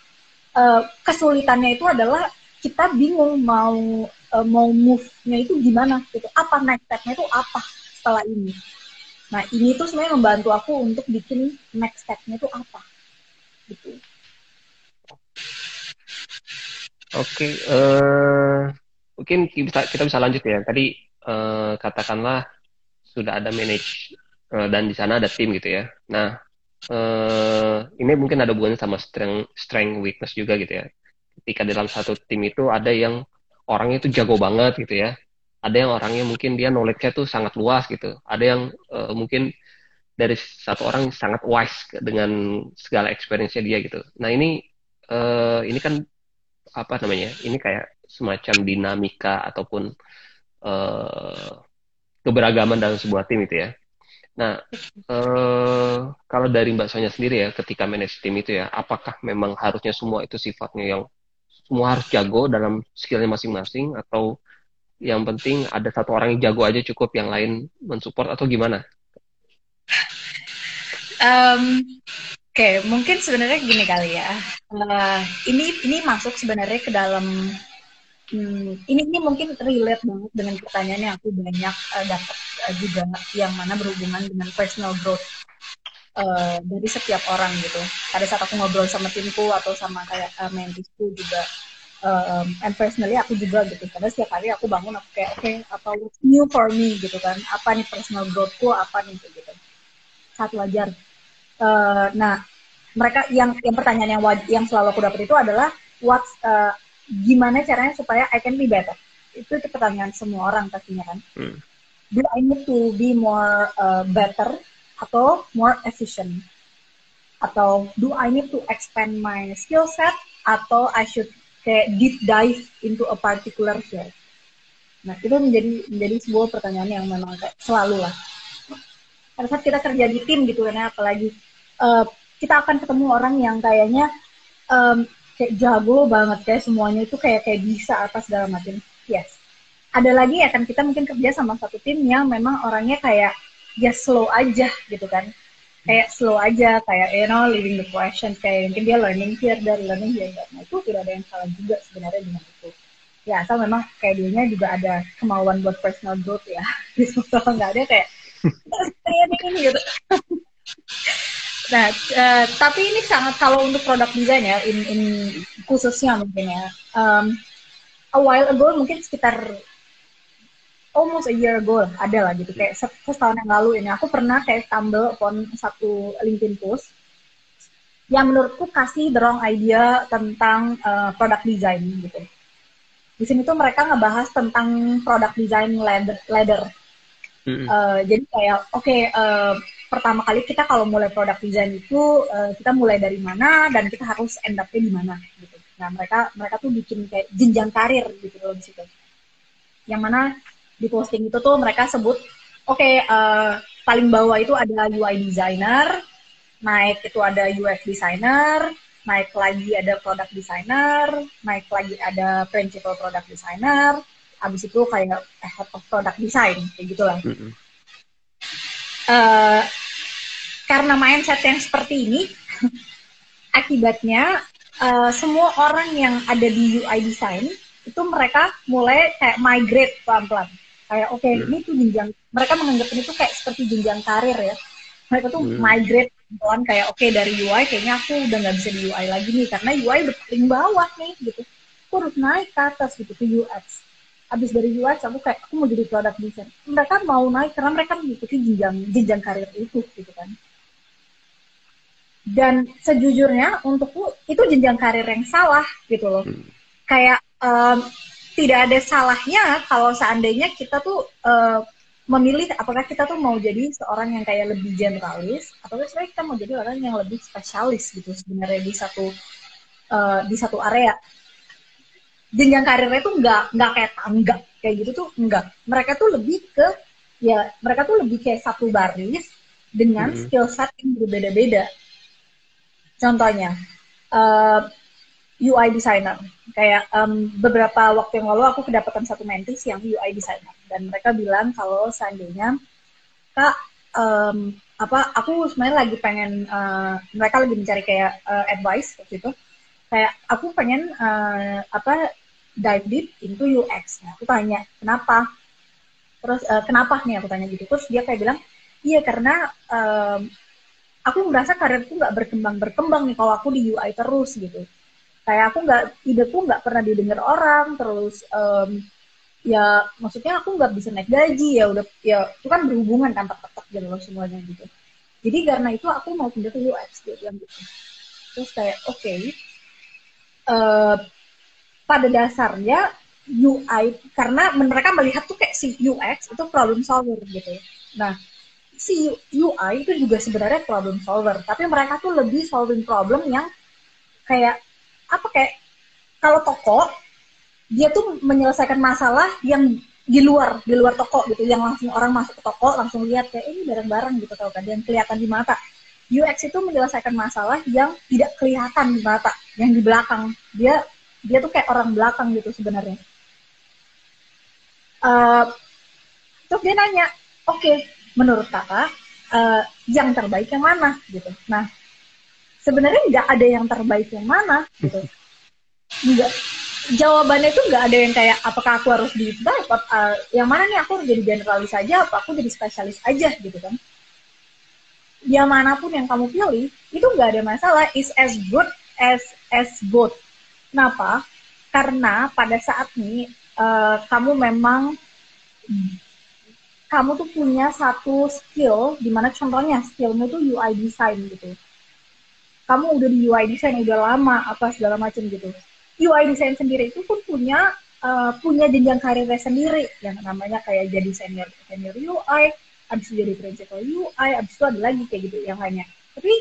Uh, kesulitannya itu adalah kita bingung mau uh, mau move-nya itu gimana gitu. Apa next step-nya itu apa setelah ini. Nah, ini tuh sebenarnya membantu aku untuk bikin next step-nya itu apa. Gitu. Oke, okay, uh, mungkin kita, kita bisa lanjut ya. Tadi uh, katakanlah sudah ada manage uh, dan di sana ada tim gitu ya. Nah, uh, ini mungkin ada hubungannya sama strength, strength weakness juga gitu ya. Ketika dalam satu tim itu ada yang orangnya itu jago banget gitu ya. Ada yang orangnya mungkin dia knowledge-nya tuh sangat luas gitu. Ada yang uh, mungkin dari satu orang sangat wise dengan segala experience-nya dia gitu. Nah ini uh, ini kan apa namanya ini kayak semacam dinamika ataupun uh, keberagaman dalam sebuah tim itu ya Nah, eh, kalau dari Mbak Sonya sendiri ya, ketika manage tim itu ya, apakah memang harusnya semua itu sifatnya yang semua harus jago dalam skillnya masing-masing atau yang penting ada satu orang yang jago aja cukup yang lain mensupport atau gimana? Um, Oke, okay, mungkin sebenarnya gini kali ya. Uh, ini ini masuk sebenarnya ke dalam hmm, ini ini mungkin relate banget dengan pertanyaan yang aku banyak uh, dapat uh, juga yang mana berhubungan dengan personal growth uh, dari setiap orang gitu. Pada saat aku ngobrol sama timku atau sama kayak uh, mentisku juga, um, and personally aku juga gitu. Karena setiap hari aku bangun aku kayak oke okay, apa what's new for me gitu kan? Apa nih personal growthku? Apa nih gitu. Saat wajar. Uh, nah mereka yang yang pertanyaan yang yang selalu aku dapat itu adalah what's gimana caranya supaya I can be better? Itu, itu pertanyaan semua orang pastinya kan. Hmm. Do I need to be more uh, better atau more efficient? Atau do I need to expand my skill set atau I should kayak deep dive into a particular field? Nah, itu menjadi menjadi sebuah pertanyaan yang memang kayak selalu lah. Pada saat kita kerja di tim gitu kan, ya, apalagi uh, kita akan ketemu orang yang kayaknya um, kayak jago banget kayak semuanya itu kayak kayak bisa atas dalam macam. Yes. Ada lagi ya kan kita mungkin kerja sama satu tim yang memang orangnya kayak ya slow aja gitu kan. Kayak slow aja kayak you know living the question kayak mungkin dia learning here dan learning here. Nah itu tidak ada yang salah juga sebenarnya dengan itu. Ya asal memang kayak dia juga ada kemauan buat personal growth ya. Gitu. Kalau nggak ada kayak ini gitu nah uh, tapi ini sangat kalau untuk produk design ya in, in khususnya mungkin ya um, a while ago mungkin sekitar almost a year ago ada lah gitu kayak setahun yang lalu ini aku pernah kayak stumble upon satu LinkedIn post yang menurutku kasih the wrong idea tentang uh, product design gitu. Di sini tuh mereka ngebahas tentang product design ladder. ladder. Mm-hmm. Uh, jadi kayak oke okay, uh, pertama kali kita kalau mulai product design itu uh, kita mulai dari mana dan kita harus end up-nya di mana gitu. Nah mereka mereka tuh bikin kayak jenjang karir gitu loh di situ. Yang mana di posting itu tuh mereka sebut oke okay, uh, eh, paling bawah itu ada UI designer, naik itu ada UX designer, naik lagi ada product designer, naik lagi ada principal product designer, habis itu kayak head of product design kayak gitulah. Mm -hmm. Uh, karena mindset yang seperti ini, akibatnya uh, semua orang yang ada di UI design itu mereka mulai kayak migrate pelan-pelan kayak oke okay, hmm. ini tuh jenjang mereka menganggap ini tuh kayak seperti jenjang karir ya mereka tuh hmm. migrate pelan kayak oke okay, dari UI kayaknya aku udah nggak bisa di UI lagi nih karena UI udah paling bawah nih gitu aku harus naik ke atas gitu ke UX abis dari UX aku kayak aku mau jadi product design mereka mau naik karena mereka mengikuti jenjang jenjang karir itu gitu kan. Dan sejujurnya untukku itu jenjang karir yang salah gitu loh. Hmm. kayak um, tidak ada salahnya kalau seandainya kita tuh uh, memilih apakah kita tuh mau jadi seorang yang kayak lebih generalis atau sebenarnya kita mau jadi orang yang lebih spesialis gitu sebenarnya di satu uh, di satu area jenjang karirnya tuh nggak nggak kayak tangga kayak gitu tuh enggak mereka tuh lebih ke ya mereka tuh lebih kayak satu baris dengan hmm. skill set yang berbeda-beda contohnya uh, UI designer. Kayak um, beberapa waktu yang lalu aku kedapatan satu mentis yang UI designer dan mereka bilang kalau seandainya kak um, apa aku sebenarnya lagi pengen uh, mereka lagi mencari kayak uh, advice gitu kayak aku pengen uh, apa dive deep into UX nah, aku tanya kenapa? Terus uh, kenapa nih? Aku tanya gitu. Terus dia kayak bilang iya karena um, aku merasa karirku nggak berkembang berkembang nih kalau aku di UI terus gitu. Kayak aku nggak ideku nggak pernah didengar orang terus um, ya maksudnya aku nggak bisa naik gaji ya udah ya itu kan berhubungan kan tetap gitu loh semuanya gitu. Jadi karena itu aku mau pindah ke UX gitu gitu. Terus kayak oke. okay, uh, pada dasarnya UI karena mereka melihat tuh kayak si UX itu problem solver gitu. Nah si UI itu juga sebenarnya problem solver tapi mereka tuh lebih solving problem yang kayak apa kayak kalau toko dia tuh menyelesaikan masalah yang di luar di luar toko gitu yang langsung orang masuk ke toko langsung lihat kayak ini barang-barang gitu tau kan yang kelihatan di mata UX itu menyelesaikan masalah yang tidak kelihatan di mata yang di belakang. Dia dia tuh kayak orang belakang gitu sebenarnya. Uh, terus dia nanya oke okay, menurut kakak uh, yang terbaik yang mana? Gitu. Nah sebenarnya nggak ada yang terbaik yang mana gitu. Nggak jawabannya itu nggak ada yang kayak apakah aku harus di uh, yang mana nih aku harus jadi generalis aja apa aku jadi spesialis aja gitu kan ya mana pun yang kamu pilih itu nggak ada masalah. Is as good as as both kenapa? Karena pada saat ini uh, kamu memang kamu tuh punya satu skill di mana contohnya skillmu tuh UI design gitu. Kamu udah di UI design udah lama apa segala macam gitu. UI design sendiri itu pun punya uh, punya jenjang karirnya sendiri. Yang namanya kayak jadi senior senior UI abis itu jadi principal UI abis itu ada lagi kayak gitu yang lainnya. Tapi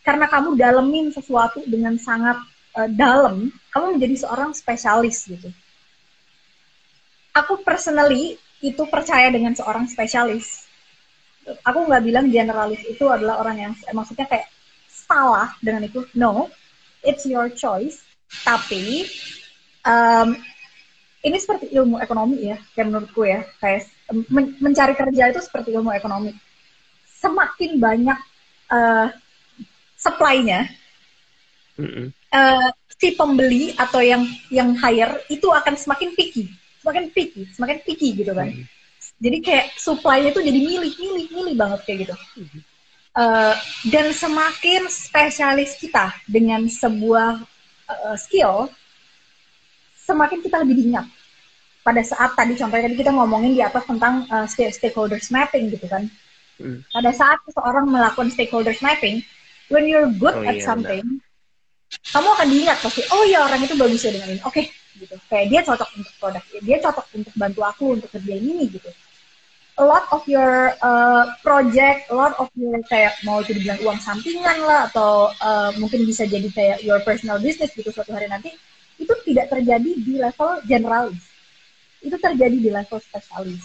karena kamu dalemin sesuatu dengan sangat uh, dalam kamu menjadi seorang spesialis gitu. Aku personally itu percaya dengan seorang spesialis. Aku nggak bilang generalis itu adalah orang yang maksudnya kayak salah dengan itu. No it's your choice. Tapi um, ini seperti ilmu ekonomi ya kayak menurutku ya kayak men mencari kerja itu seperti ilmu ekonomi semakin banyak uh, supply-nya uh, si pembeli atau yang yang hire itu akan semakin picky semakin picky semakin picky gitu kan mm -hmm. jadi kayak supply-nya itu jadi milih milih milih banget kayak gitu mm -hmm. Uh, dan semakin spesialis kita dengan sebuah uh, skill, semakin kita lebih diingat. Pada saat tadi contohnya tadi kita ngomongin di atas tentang uh, stakeholders mapping gitu kan. Hmm. Pada saat seseorang melakukan stakeholders mapping, when you're good oh, at iya, something, benar. kamu akan diingat pasti. Oh ya orang itu bagus ya dengan ini. Oke, okay, gitu. Kayak dia cocok untuk produk, dia cocok untuk bantu aku untuk kerja ini gitu a lot of your uh, project, a lot of your kayak mau itu dibilang uang sampingan lah atau uh, mungkin bisa jadi kayak your personal business gitu suatu hari nanti itu tidak terjadi di level generalis, itu terjadi di level spesialis.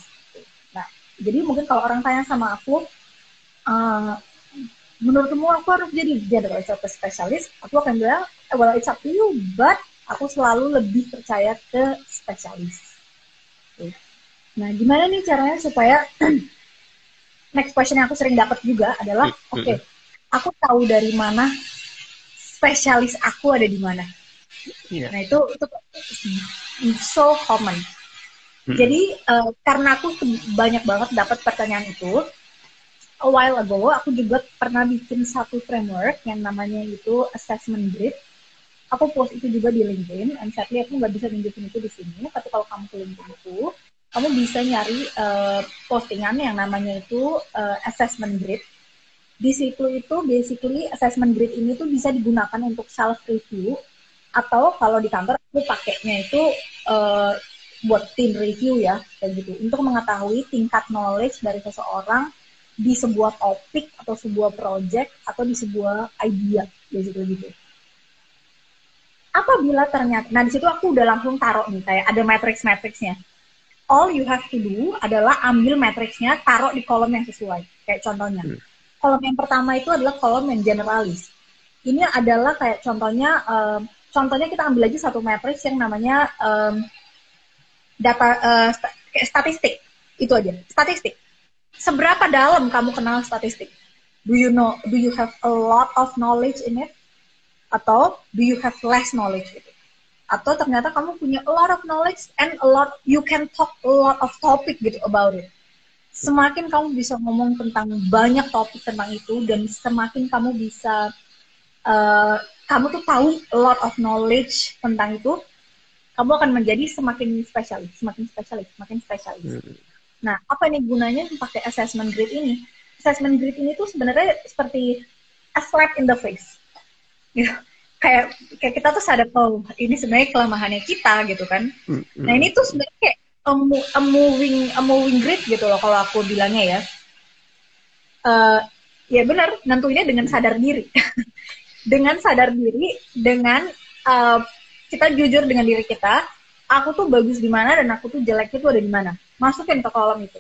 Nah, jadi mungkin kalau orang tanya sama aku, uh, menurutmu aku harus jadi generalis atau spesialis, aku akan bilang, well it's up to you, but aku selalu lebih percaya ke spesialis. Nah, gimana nih caranya supaya next question yang aku sering dapat juga adalah, oke, okay, aku tahu dari mana spesialis aku ada di mana. Yeah. Nah, itu itu so common. Jadi uh, karena aku banyak banget dapat pertanyaan itu, a while ago aku juga pernah bikin satu framework yang namanya itu assessment grid. Aku post itu juga di LinkedIn, and sadly aku nggak bisa tunjukin itu di sini, tapi kalau kamu ke LinkedIn itu, kamu bisa nyari uh, postingan yang namanya itu uh, assessment grid. Di situ itu basically assessment grid ini tuh bisa digunakan untuk self review Atau kalau di kantor aku pakainya itu uh, buat tim review ya kayak gitu untuk mengetahui tingkat knowledge dari seseorang di sebuah topik atau sebuah project atau di sebuah idea basically gitu. Apabila ternyata, nah di situ aku udah langsung taruh nih kayak ada matrix-matrixnya. All you have to do adalah ambil matrixnya, taruh di kolom yang sesuai. Kayak contohnya, hmm. kolom yang pertama itu adalah kolom yang generalis. Ini adalah kayak contohnya, um, contohnya kita ambil aja satu matrix yang namanya um, data uh, statistik. Itu aja, statistik seberapa dalam kamu kenal statistik? Do you know, do you have a lot of knowledge in it? Atau do you have less knowledge gitu? Atau ternyata kamu punya a lot of knowledge and a lot, you can talk a lot of topic gitu about it. Semakin kamu bisa ngomong tentang banyak topik tentang itu dan semakin kamu bisa, uh, kamu tuh tahu a lot of knowledge tentang itu, kamu akan menjadi semakin spesialis, semakin spesialis, semakin spesialis. Hmm Nah, apa nih gunanya pakai assessment grid ini? Assessment grid ini tuh sebenarnya seperti a slap in the face. Gitu. Kayak kayak kita tuh sadar oh ini sebenarnya kelemahannya kita gitu kan. Mm-hmm. Nah, ini tuh sebenarnya kayak a, a moving a moving grid gitu loh kalau aku bilangnya ya. Uh, ya benar, nentuinnya dengan sadar diri. dengan sadar diri, dengan uh, kita jujur dengan diri kita, aku tuh bagus di mana dan aku tuh jelek itu ada di mana. Masukin ke kolom itu.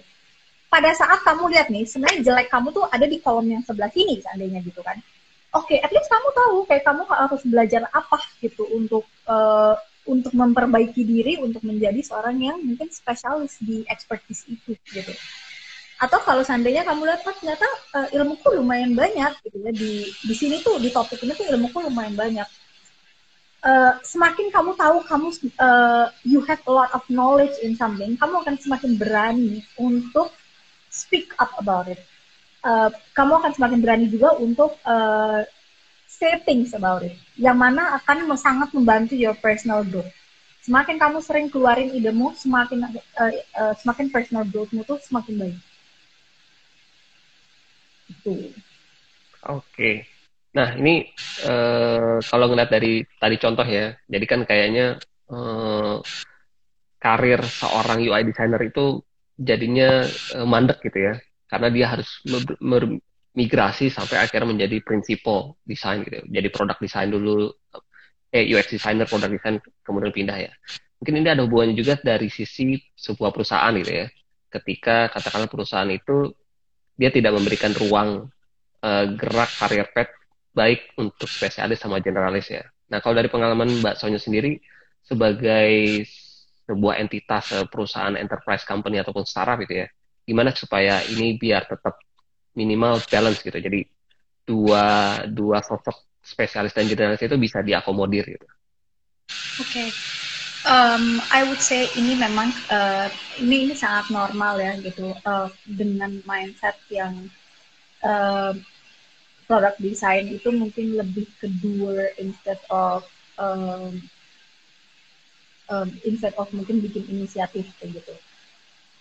Pada saat kamu lihat nih sebenarnya jelek kamu tuh ada di kolom yang sebelah sini seandainya gitu kan. Oke okay, at least kamu tahu kayak kamu harus belajar apa gitu untuk uh, untuk memperbaiki diri untuk menjadi seorang yang mungkin spesialis di expertise itu gitu. Atau kalau seandainya kamu lihat oh, ternyata uh, ilmuku lumayan banyak gitu ya di di sini tuh di topik ini tuh ilmuku lumayan banyak uh, semakin kamu tahu kamu uh, you have a lot of knowledge in something, kamu akan semakin berani untuk speak up about it. Uh, kamu akan semakin berani juga untuk uh, say things about it, yang mana akan sangat membantu your personal growth. Semakin kamu sering keluarin idemu, semakin uh, uh, semakin personal growthmu tuh semakin baik. Itu. Oke. Nah, ini uh, kalau ngeliat dari tadi contoh ya, jadi kan kayaknya uh, karir seorang UI designer itu jadinya uh, mandek gitu ya, karena dia harus migrasi sampai akhirnya menjadi principal design gitu, jadi product design dulu, eh UX designer, product design, kemudian pindah ya. Mungkin ini ada hubungannya juga dari sisi sebuah perusahaan gitu ya, ketika katakanlah perusahaan itu dia tidak memberikan ruang uh, gerak karir path baik untuk spesialis sama generalis ya. Nah, kalau dari pengalaman Mbak Sonya sendiri sebagai sebuah entitas eh, perusahaan enterprise company ataupun startup gitu ya, gimana supaya ini biar tetap minimal balance gitu. Jadi dua dua sosok spesialis dan generalis itu bisa diakomodir gitu. Oke. Okay. Um, I would say ini memang uh, ini ini sangat normal ya gitu uh, dengan mindset yang product design itu mungkin lebih ke doer instead of um, um, instead of mungkin bikin inisiatif kayak gitu.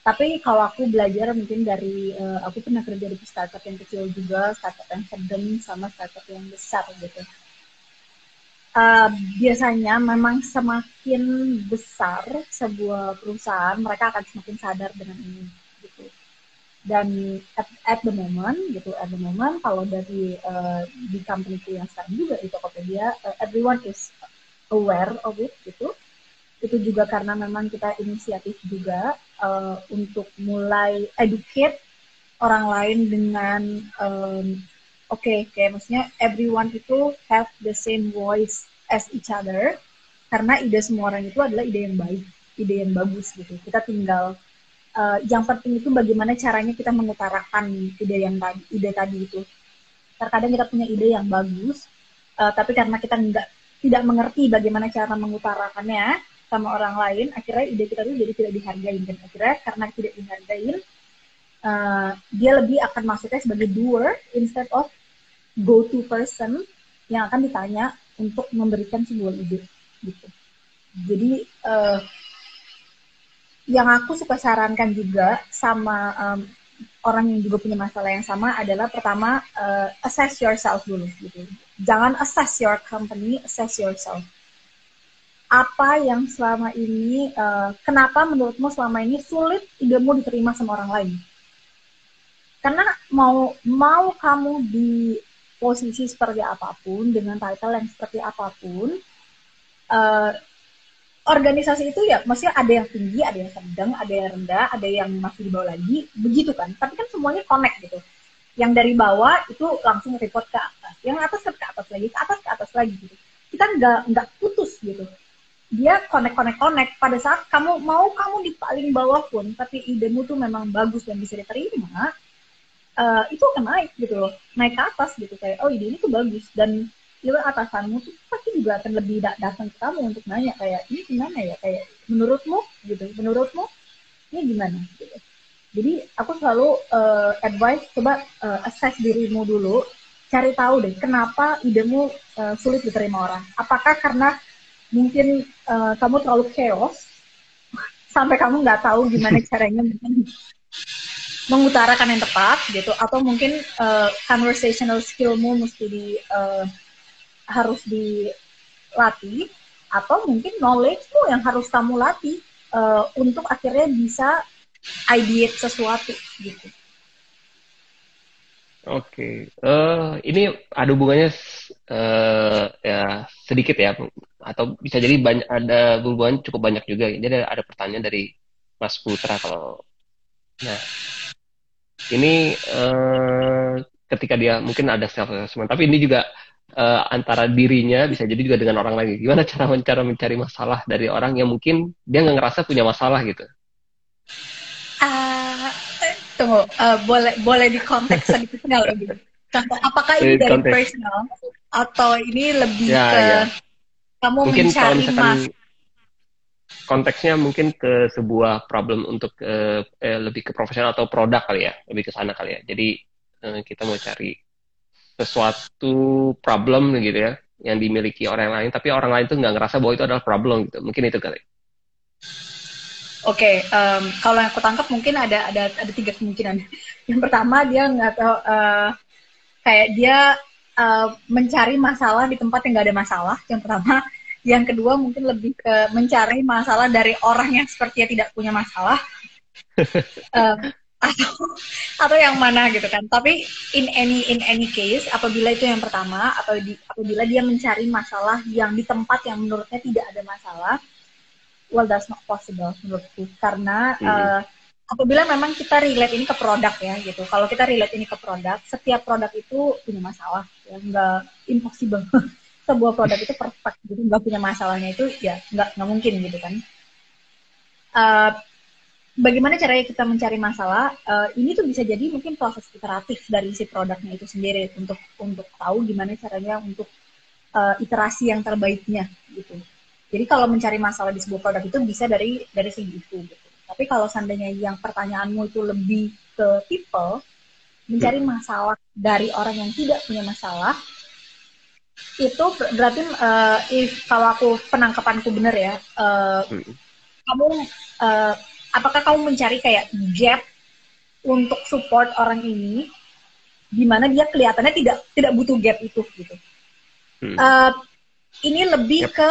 Tapi kalau aku belajar mungkin dari uh, aku pernah kerja di startup yang kecil juga, startup yang sedang sama startup yang besar gitu. Uh, biasanya memang semakin besar sebuah perusahaan, mereka akan semakin sadar dengan ini dan at, at the moment gitu at the moment kalau dari uh, di company yang sekarang juga di Tokopedia uh, everyone is aware of it gitu. Itu juga karena memang kita inisiatif juga uh, untuk mulai educate orang lain dengan um, oke okay, kayak maksudnya everyone itu have the same voice as each other karena ide semua orang itu adalah ide yang baik ide yang bagus gitu. Kita tinggal uh, yang penting itu bagaimana caranya kita mengutarakan ide yang tadi ide tadi itu. Terkadang kita punya ide yang bagus uh, tapi karena kita nggak tidak mengerti bagaimana cara mengutarakannya sama orang lain akhirnya ide kita itu jadi tidak dihargai dan akhirnya karena tidak dihargai uh, dia lebih akan masuknya sebagai doer instead of go to person yang akan ditanya untuk memberikan sebuah ide gitu. Jadi uh, yang aku suka sarankan juga sama um, orang yang juga punya masalah yang sama adalah pertama uh, assess yourself dulu gitu. Jangan assess your company, assess yourself. apa yang selama ini uh, kenapa menurutmu selama ini sulit idemu diterima sama orang lain karena mau mau kamu di posisi seperti apa pun dengan title yang seperti apa pun uh, organisasi itu ya maksudnya ada yang tinggi, ada yang sedang, ada yang rendah, ada yang masih di bawah lagi, begitu kan. Tapi kan semuanya connect gitu. Yang dari bawah itu langsung report ke atas, yang atas ke atas lagi, ke atas ke atas lagi gitu. Kita nggak nggak putus gitu. Dia connect connect connect. Pada saat kamu mau kamu di paling bawah pun, tapi idemu tuh memang bagus dan bisa diterima, uh, itu akan naik gitu loh, naik ke atas gitu kayak oh ide ini tuh bagus dan even atasanmu tuh pasti juga akan lebih datang ke kamu untuk nanya kayak ini gimana ya? Kayak menurutmu gitu. Menurutmu ini gimana? Gitu. Jadi aku selalu uh, advice coba uh, assess dirimu dulu. Cari tahu deh kenapa idemu uh, sulit diterima orang? Apakah karena mungkin uh, kamu terlalu chaos? Sampai kamu nggak tahu gimana caranya mengutarakan yang tepat gitu. Atau mungkin uh, conversational skillmu mesti di uh, harus dilatih atau mungkin knowledge tuh yang harus kamu latih uh, untuk akhirnya bisa ideate sesuatu gitu. Oke, okay. uh, eh, ini ada hubungannya uh, ya sedikit ya, atau bisa jadi banyak ada hubungan cukup banyak juga. Jadi ada, ada pertanyaan dari Mas Putra kalau, nah ini uh, ketika dia mungkin ada self assessment, tapi ini juga uh, antara dirinya bisa jadi juga dengan orang lain. Gimana cara cara mencari masalah dari orang yang mungkin dia nggak ngerasa punya masalah gitu? Uh, tunggu, uh, boleh boleh di konteks sedikit nggak lebih? Contoh, apakah ini dari konteks. personal atau ini lebih ya, ke ya. kamu mungkin mencari kalau misalkan mas konteksnya mungkin ke sebuah problem untuk uh, eh, lebih ke profesional atau produk kali ya, lebih ke sana kali ya. Jadi uh, kita mau cari sesuatu problem gitu ya yang dimiliki orang lain tapi orang lain tuh nggak ngerasa bahwa itu adalah problem gitu mungkin itu kali Oke, okay, um, kalau yang aku tangkap mungkin ada ada ada tiga kemungkinan. Yang pertama dia nggak tahu uh, kayak dia uh, mencari masalah di tempat yang nggak ada masalah. Yang pertama, yang kedua mungkin lebih ke mencari masalah dari orang yang sepertinya tidak punya masalah. uh, atau atau yang mana gitu kan. Tapi in any in any case apabila itu yang pertama atau di, apabila dia mencari masalah yang di tempat yang menurutnya tidak ada masalah well that's not possible menurutku. Karena hmm. uh, apabila memang kita relate ini ke produk ya gitu. Kalau kita relate ini ke produk setiap produk itu punya masalah ya. Nggak impossible. Sebuah produk itu perfect jadi nggak punya masalahnya itu ya nggak nggak mungkin gitu kan. Uh, bagaimana caranya kita mencari masalah uh, ini tuh bisa jadi mungkin proses iteratif dari si produknya itu sendiri untuk untuk tahu gimana caranya untuk uh, iterasi yang terbaiknya gitu jadi kalau mencari masalah di sebuah produk itu bisa dari dari segi itu gitu tapi kalau seandainya yang pertanyaanmu itu lebih ke people mencari hmm. masalah dari orang yang tidak punya masalah itu berarti uh, if kalau aku penangkapanku benar ya uh, hmm. kamu uh, apakah kamu mencari kayak gap untuk support orang ini di mana dia kelihatannya tidak tidak butuh gap itu gitu hmm. uh, ini lebih yep. ke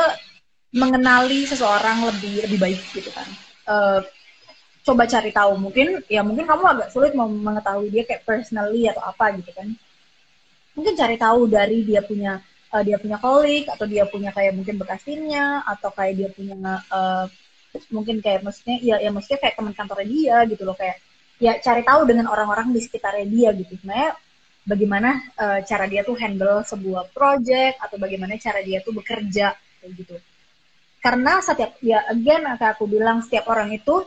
mengenali seseorang lebih lebih baik gitu kan uh, coba cari tahu mungkin ya mungkin kamu agak sulit mau mengetahui dia kayak personally atau apa gitu kan mungkin cari tahu dari dia punya uh, dia punya kolik atau dia punya kayak mungkin bekasinnya atau kayak dia punya uh, mungkin kayak maksudnya ya ya maksudnya kayak teman kantornya dia gitu loh kayak ya cari tahu dengan orang-orang di sekitarnya dia gitu. Sebenarnya bagaimana uh, cara dia tuh handle sebuah project atau bagaimana cara dia tuh bekerja kayak gitu. Karena setiap ya again kayak aku bilang setiap orang itu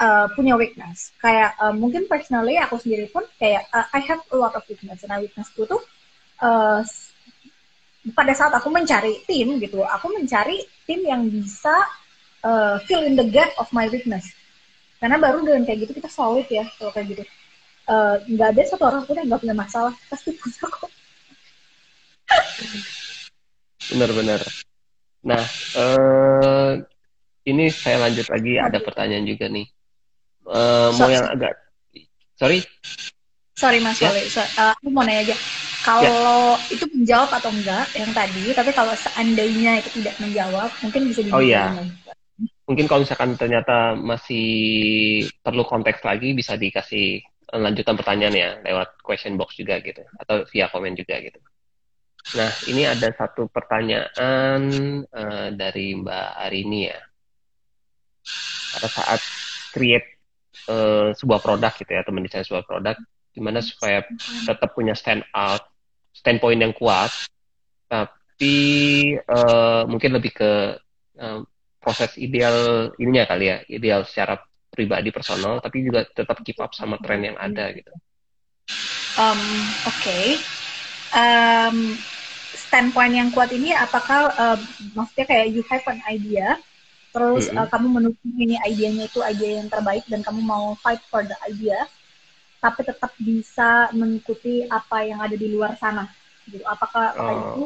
uh, punya weakness. Kayak uh, mungkin personally aku sendiri pun kayak uh, I have a lot of weakness. Nah weaknessku tuh uh, pada saat aku mencari tim gitu aku mencari tim yang bisa uh, fill in the gap of my weakness. Karena baru dengan kayak gitu kita solid ya kalau kayak gitu. Eh, nggak uh, ada satu orang pun yang nggak punya masalah pasti punya kok. Benar-benar nah uh, ini saya lanjut lagi ada pertanyaan juga nih. Uh, mau yang agak sorry? Sorry mas ya? so, uh, aku mau nanya aja. Kalau ya. itu menjawab atau enggak yang tadi, tapi kalau seandainya itu tidak menjawab, mungkin bisa Oh iya. Mungkin kalau misalkan ternyata masih perlu konteks lagi, bisa dikasih lanjutan pertanyaan ya lewat question box juga gitu, atau via komen juga gitu. Nah, ini ada satu pertanyaan uh, dari Mbak Arini ya. Pada saat create uh, sebuah produk gitu ya, atau mendesain sebuah produk, gimana supaya tetap punya stand out, standpoint yang kuat, tapi uh, mungkin lebih ke uh, proses ideal ininya kali ya, ideal secara pribadi personal, tapi juga tetap keep up sama tren yang ada gitu. Um, Oke. Okay. Um, standpoint yang kuat ini apakah uh, maksudnya kayak you have an idea terus mm -hmm. uh, kamu menukung ini idenya itu ide yang terbaik dan kamu mau fight for the idea tapi tetap bisa mengikuti apa yang ada di luar sana gitu apakah oh. itu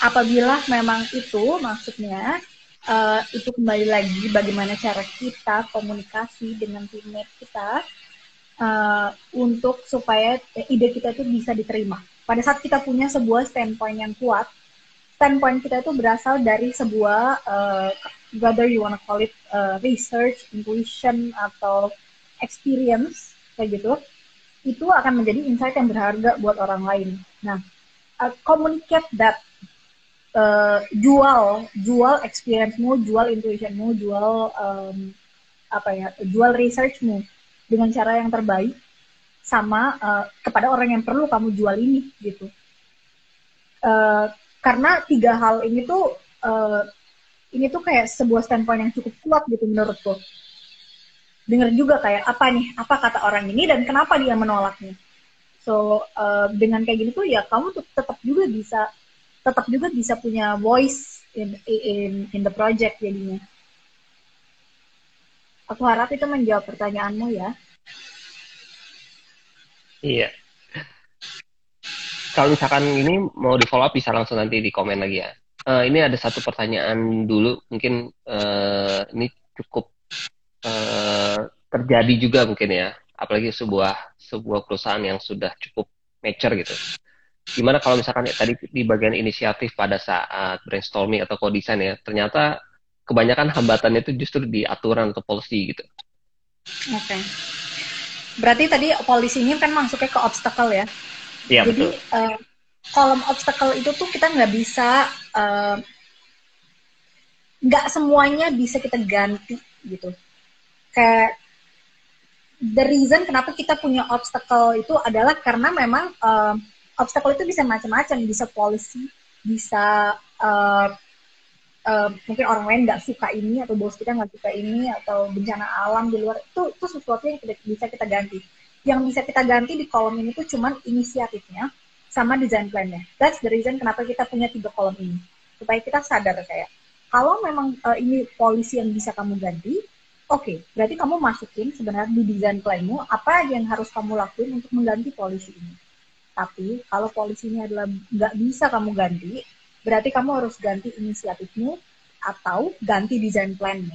apabila memang itu maksudnya uh, itu kembali lagi bagaimana cara kita komunikasi dengan teammate kita uh, untuk supaya ide kita itu bisa diterima pada saat kita punya sebuah standpoint yang kuat, standpoint kita itu berasal dari sebuah uh, whether you wanna call it uh, research, intuition atau experience kayak gitu, itu akan menjadi insight yang berharga buat orang lain. Nah, uh, communicate that uh, jual jual experience-mu, jual intuition-mu, jual um, apa ya, jual research-mu dengan cara yang terbaik sama uh, kepada orang yang perlu kamu jual ini gitu. Uh, karena tiga hal ini tuh uh, ini tuh kayak sebuah standpoint yang cukup kuat gitu menurutku. Dengar juga kayak apa nih, apa kata orang ini dan kenapa dia menolaknya. So uh, dengan kayak gini tuh ya kamu tuh tetap juga bisa tetap juga bisa punya voice in in in the project jadinya. Aku harap itu menjawab pertanyaanmu ya. Iya. Kalau misalkan ini mau di follow up bisa langsung nanti di komen lagi ya. Uh, ini ada satu pertanyaan dulu, mungkin uh, ini cukup uh, terjadi juga mungkin ya, apalagi sebuah sebuah perusahaan yang sudah cukup mature gitu. Gimana kalau misalkan ya, tadi di bagian inisiatif pada saat brainstorming atau co-design ya, ternyata kebanyakan hambatannya itu justru di aturan atau policy gitu. Oke. Okay. Berarti tadi polisinya kan masuknya ke obstacle ya. Iya Jadi Uh, kolom obstacle itu tuh kita nggak bisa uh, nggak semuanya bisa kita ganti gitu. Kayak the reason kenapa kita punya obstacle itu adalah karena memang uh, obstacle itu bisa macam-macam, bisa policy, bisa uh, uh, mungkin orang lain nggak suka ini atau bos kita nggak suka ini atau bencana alam di luar itu itu sesuatu yang tidak bisa kita ganti yang bisa kita ganti di kolom ini tuh cuman inisiatifnya sama design plan-nya. That's the reason kenapa kita punya tiga kolom ini. Supaya kita sadar kayak, kalau memang uh, ini polisi yang bisa kamu ganti, oke, okay, berarti kamu masukin sebenarnya di design plan-mu apa yang harus kamu lakuin untuk mengganti polisi ini. Tapi kalau polisi ini adalah nggak bisa kamu ganti, berarti kamu harus ganti inisiatifmu atau ganti desain planmu.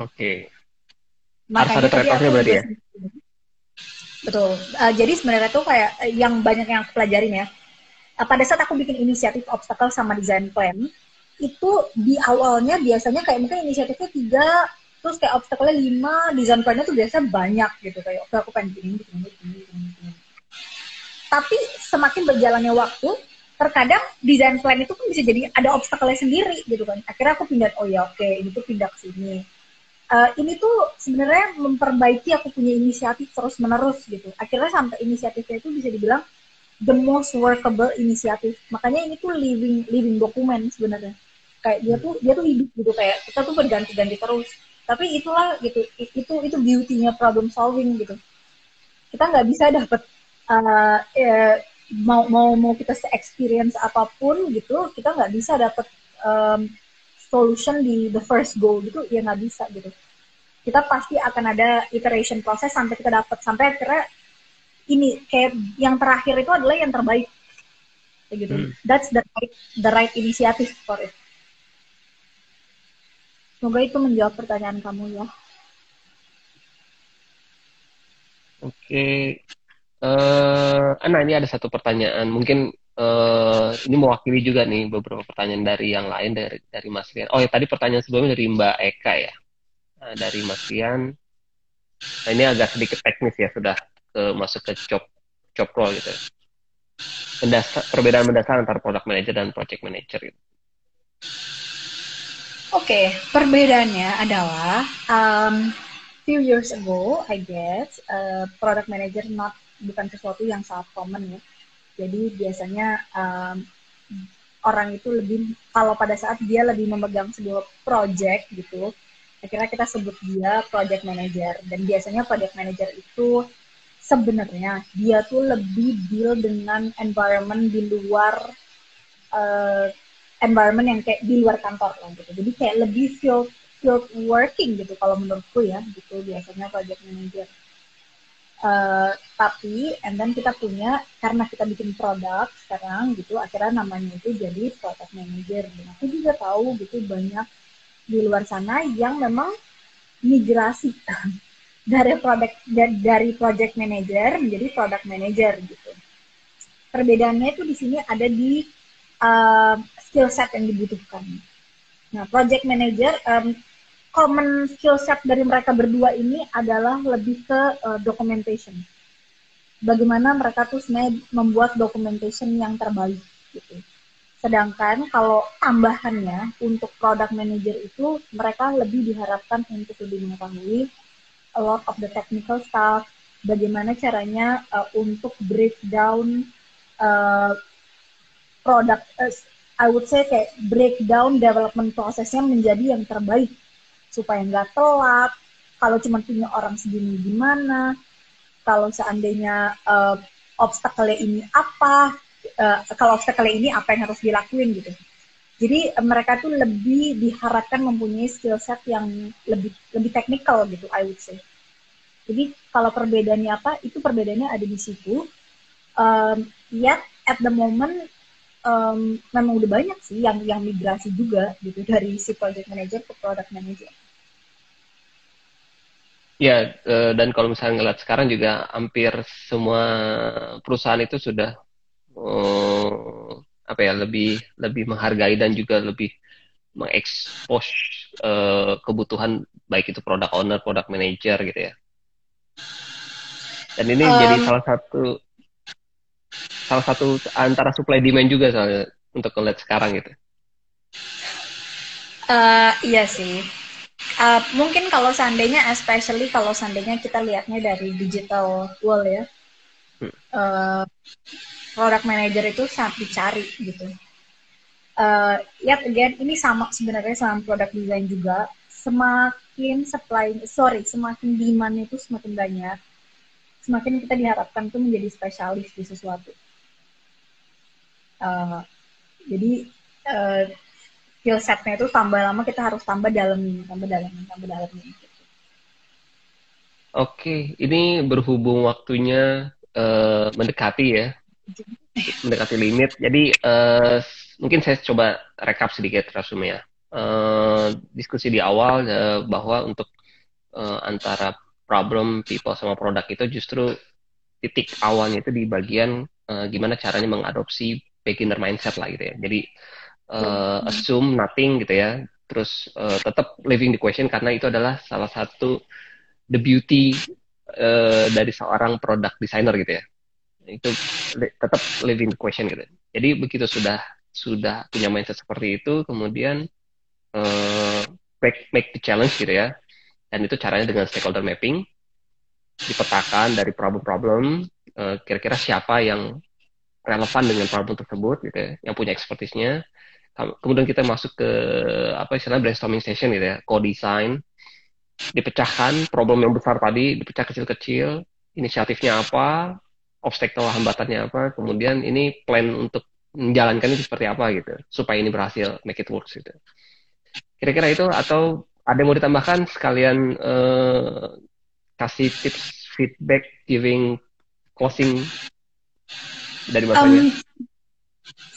Oke. Okay. harus ada trade berarti ya? Betul. Uh, jadi sebenarnya tuh kayak eh, yang banyak yang aku pelajarin ya. Uh, pada saat aku bikin inisiatif obstacle sama design plan, itu di awalnya biasanya kayak mungkin inisiatifnya tiga, terus kayak obstacle-nya lima, design plan-nya tuh biasanya banyak gitu. Kayak, oke aku pengen bikin ini, bikin ini, bikin ini. Tapi semakin berjalannya waktu, terkadang desain plan itu pun bisa jadi ada obstacle sendiri gitu kan. Akhirnya aku pindah oh ya oke okay, ini tuh pindah ke sini. Uh, ini tuh sebenarnya memperbaiki aku punya inisiatif terus menerus gitu. Akhirnya sampai inisiatifnya itu bisa dibilang the most workable inisiatif. Makanya ini tuh living living document sebenarnya. Kayak dia tuh dia tuh hidup gitu kayak kita tuh berganti-ganti terus. Tapi itulah gitu itu itu beauty-nya problem solving gitu. Kita nggak bisa dapet uh, eh, mau mau mau kita se-experience apa pun gitu kita nggak bisa dapet um, solution di the first go gitu ya nggak bisa gitu. Kita pasti akan ada iteration proses sampai kita dapat sampai akhirnya ini kayak yang terakhir itu adalah yang terbaik. Kayak gitu. Hmm. that's the right the right initiative for it. Semoga itu menjawab pertanyaan kamu ya. Oke. okay. Uh, nah ini ada satu pertanyaan, mungkin uh, ini mewakili juga nih beberapa pertanyaan dari yang lain dari dari Mas Rian. Oh ya tadi pertanyaan sebelumnya dari Mbak Eka ya, nah, dari Mas Rian. Nah ini agak sedikit teknis ya sudah ke, masuk ke job job role gitu. Mendasar, perbedaan mendasar antara product manager dan project manager gitu. Oke, okay, perbedaannya adalah um, few years ago, I guess, uh, product manager not bukan sesuatu yang sangat common ya. Jadi biasanya um, orang itu lebih kalau pada saat dia lebih memegang sebuah project gitu, akhirnya kita sebut dia project manager. Dan biasanya project manager itu sebenarnya dia tuh lebih deal dengan environment di luar uh, environment yang kayak di luar kantor lah gitu. Jadi kayak lebih field field working gitu kalau menurutku ya gitu biasanya project manager. Uh, tapi and then kita punya karena kita bikin produk sekarang gitu akhirnya namanya itu jadi product manager dan aku juga tahu gitu banyak di luar sana yang memang migrasi dari produk dari project manager menjadi product manager gitu perbedaannya itu di sini ada di uh, skill set yang dibutuhkan. Nah, project manager um, common skill set dari mereka berdua ini adalah lebih ke uh, documentation. Bagaimana mereka tuh sebenarnya membuat documentation yang terbaik gitu. Sedangkan kalau tambahannya untuk product manager itu mereka lebih diharapkan untuk lebih mengetahui a lot of the technical stuff, bagaimana caranya uh, untuk breakdown uh, produk uh, I would say kayak breakdown development prosesnya menjadi yang terbaik supaya nggak telat. Kalau cuma punya orang segini gimana? Kalau seandainya uh, obstacle ini apa? Uh, kalau obstacle ini apa yang harus dilakuin gitu. Jadi uh, mereka tuh lebih diharapkan mempunyai skill set yang lebih lebih teknikal gitu, I would say. Jadi kalau perbedaannya apa? Itu perbedaannya ada di situ. Um, yet at the moment um, memang udah banyak sih yang yang migrasi juga gitu dari si project manager ke product manager. Ya, uh, dan kalau misalnya ngeliat sekarang juga hampir semua perusahaan itu sudah uh, apa ya lebih lebih menghargai dan juga lebih mengekspos uh, kebutuhan baik itu product owner, product manager gitu ya. Dan ini um, jadi salah satu salah satu antara supply demand juga soalnya untuk ngeliat sekarang gitu. Uh, iya sih. Uh, mungkin kalau seandainya, especially kalau seandainya kita lihatnya dari digital world ya, hmm. uh, product manager itu sangat dicari gitu. Uh, yet again, ini sama sebenarnya sama product design juga. Semakin supply, sorry, semakin demand itu semakin banyak, semakin kita diharapkan tuh menjadi spesialis di sesuatu. Uh, jadi uh, skill setnya itu tambah lama kita harus tambah dalam tambah dalam tambah dalam gitu. Oke, ini berhubung waktunya uh, mendekati ya, mendekati limit. Jadi uh, mungkin saya coba rekap sedikit resume ya. Uh, diskusi di awal uh, bahwa untuk uh, antara problem people sama produk itu justru titik awalnya itu di bagian uh, gimana caranya mengadopsi beginner mindset lah gitu ya. Jadi uh, assume nothing gitu ya. Terus uh, tetap living the question karena itu adalah salah satu the beauty uh, dari seorang product designer gitu ya. Itu li tetap living the question gitu. Jadi begitu sudah sudah punya mindset seperti itu, kemudian uh, make, make the challenge gitu ya. Dan itu caranya dengan stakeholder mapping, dipetakan dari problem-problem, kira-kira siapa yang relevan dengan problem tersebut gitu ya, yang punya expertise-nya. Kemudian kita masuk ke apa istilahnya brainstorming session gitu ya, co-design, dipecahkan problem yang besar tadi, dipecah kecil-kecil, inisiatifnya apa, obstacle hambatannya apa, kemudian ini plan untuk menjalankan itu seperti apa gitu, supaya ini berhasil, make it works gitu. Kira-kira itu atau ada yang mau ditambahkan sekalian uh, kasih tips feedback giving closing dari masanya? Um,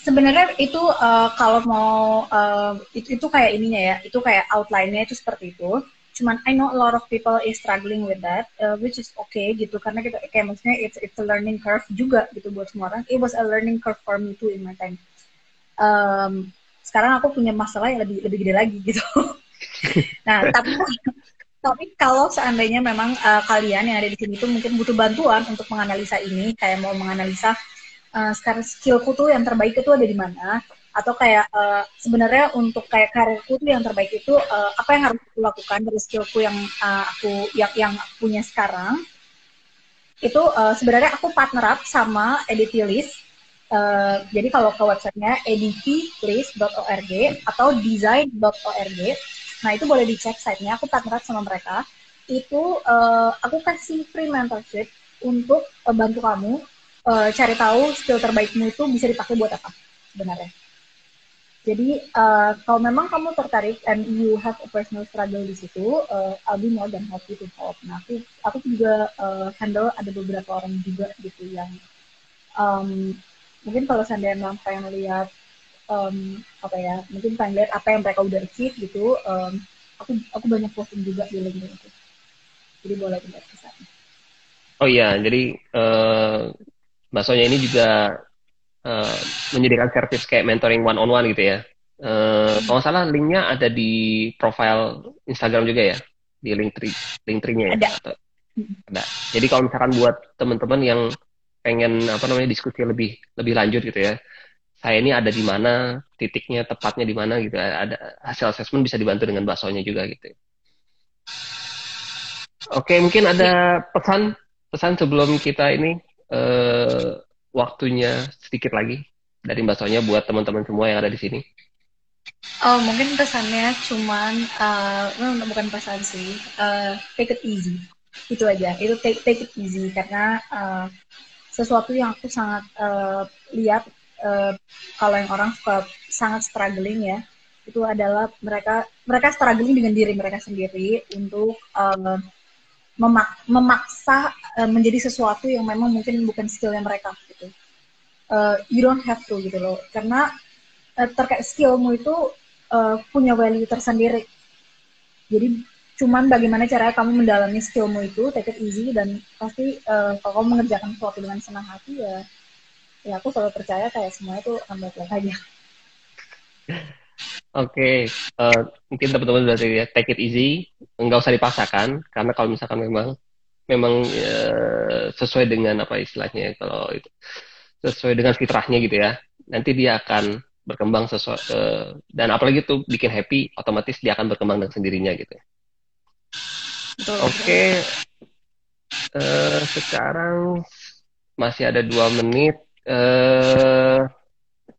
sebenarnya itu uh, kalau mau uh, itu itu kayak ininya ya, itu kayak outline-nya itu seperti itu. cuman I know a lot of people is struggling with that uh, which is okay gitu. Karena kita kayak maksudnya it's it's a learning curve juga gitu buat semua orang. It was a learning curve for me too in my time. Um, sekarang aku punya masalah yang lebih lebih gede lagi gitu. Nah tapi tapi kalau seandainya memang uh, kalian yang ada di sini tuh mungkin butuh bantuan untuk menganalisa ini kayak mau menganalisa uh, skillku tuh yang terbaik itu ada di mana? Atau kayak uh, sebenarnya untuk kayak karirku tuh yang terbaik itu uh, apa yang harus aku lakukan dari skillku yang uh, aku yang yang aku punya sekarang? Itu uh, sebenarnya aku partner up sama Editylist uh, jadi kalau ke websitenya editylist.org atau design.org nah itu boleh dicek site-nya aku partner up sama mereka. Itu uh, aku kasih free mentorship untuk uh, bantu kamu uh, cari tahu skill terbaikmu itu bisa dipakai buat apa sebenarnya jadi uh, kalau memang kamu tertarik and you have a personal struggle di situ, uh, I'll be more than happy to help. Nah aku aku juga uh, handle ada beberapa orang juga gitu yang um, mungkin kalau seandainya memang pengen lihat um, apa ya, mungkin pengen lihat apa yang mereka udah achieve gitu, um, aku aku banyak posting juga di LinkedIn itu. Jadi boleh lihat ke sana. Oh iya, jadi uh, Mbak Sonya ini juga uh, menyediakan servis kayak mentoring one on one gitu ya. Uh, kalau nggak salah linknya ada di profile Instagram juga ya, di link tree, link tree-nya ya. Ada. Atau, ada. Jadi kalau misalkan buat teman-teman yang pengen apa namanya diskusi lebih lebih lanjut gitu ya, saya ini ada di mana, titiknya tepatnya di mana gitu, ada hasil assessment bisa dibantu dengan baksonya juga gitu. Oke, mungkin ada pesan pesan sebelum kita ini uh, waktunya sedikit lagi dari Mbak Sonya buat teman-teman semua yang ada di sini? Oh, mungkin pesannya cuman uh, bukan pesan sih, uh, take it easy. Itu aja. Itu take take it easy karena uh, sesuatu yang aku sangat uh, lihat uh, kalau yang orang suka sangat struggling ya, itu adalah mereka mereka struggling dengan diri mereka sendiri untuk uh, memak memaksa uh, menjadi sesuatu yang memang mungkin bukan skillnya mereka gitu. Uh, you don't have to gitu loh, karena uh, terkait skillmu itu uh, punya value tersendiri. Jadi cuman bagaimana cara kamu mendalami skillmu itu, take it easy dan pasti uh, kalau kamu mengerjakan sesuatu dengan senang hati ya, ya aku selalu percaya kayak semua itu akan baik-baik aja. Oke, okay. uh, eh, mungkin teman-teman berarti ya take it easy, nggak usah dipaksakan karena kalau misalkan memang memang uh, sesuai dengan apa istilahnya kalau itu sesuai dengan fitrahnya gitu ya, nanti dia akan berkembang sesuai uh, dan apalagi tuh bikin happy, otomatis dia akan berkembang dengan sendirinya gitu. Oke, okay. uh, sekarang masih ada dua menit. Uh,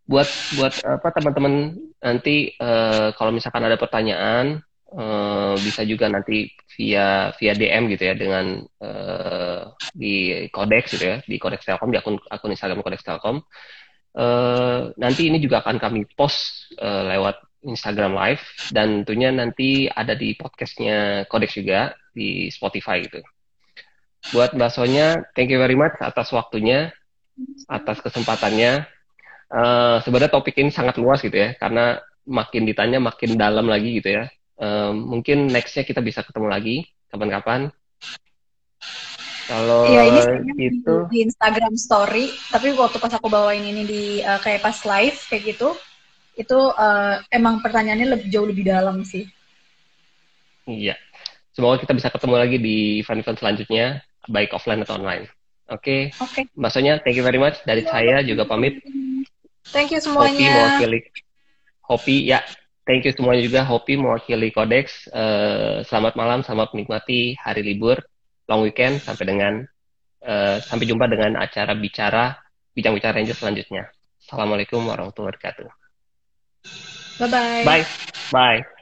buat buat apa teman-teman nanti uh, kalau misalkan ada pertanyaan uh, bisa juga nanti via via DM gitu ya dengan uh, di Codex gitu ya di Codex Telkom di akun akun Instagram Codex Telkom. Uh, nanti ini juga akan kami post uh, lewat Instagram Live dan tentunya nanti ada di podcastnya Codex juga di Spotify gitu. Buat Mbak thank you very much atas waktunya atas kesempatannya uh, sebenarnya topik ini sangat luas gitu ya karena makin ditanya makin dalam lagi gitu ya. Uh, mungkin nextnya kita bisa ketemu lagi kapan-kapan. Kalau ya, ini itu di Instagram Story tapi waktu pas aku bawain ini di uh, kayak pas live kayak gitu itu uh, emang pertanyaannya lebih jauh lebih dalam sih. Iya. Semoga kita bisa ketemu lagi di event-event selanjutnya baik offline atau online. Oke? Okay. oke. Okay. Mbak Sonya thank you very much dari saya juga pamit Thank you semuanya. Hopi mewakili Hopi ya. Thank you semuanya juga Hopi mewakili Codex. Uh, selamat malam, selamat menikmati hari libur, long weekend sampai dengan uh, sampai jumpa dengan acara bicara bincang-bicara Ranger selanjutnya. Assalamualaikum warahmatullahi wabarakatuh. Bye bye. Bye. Bye.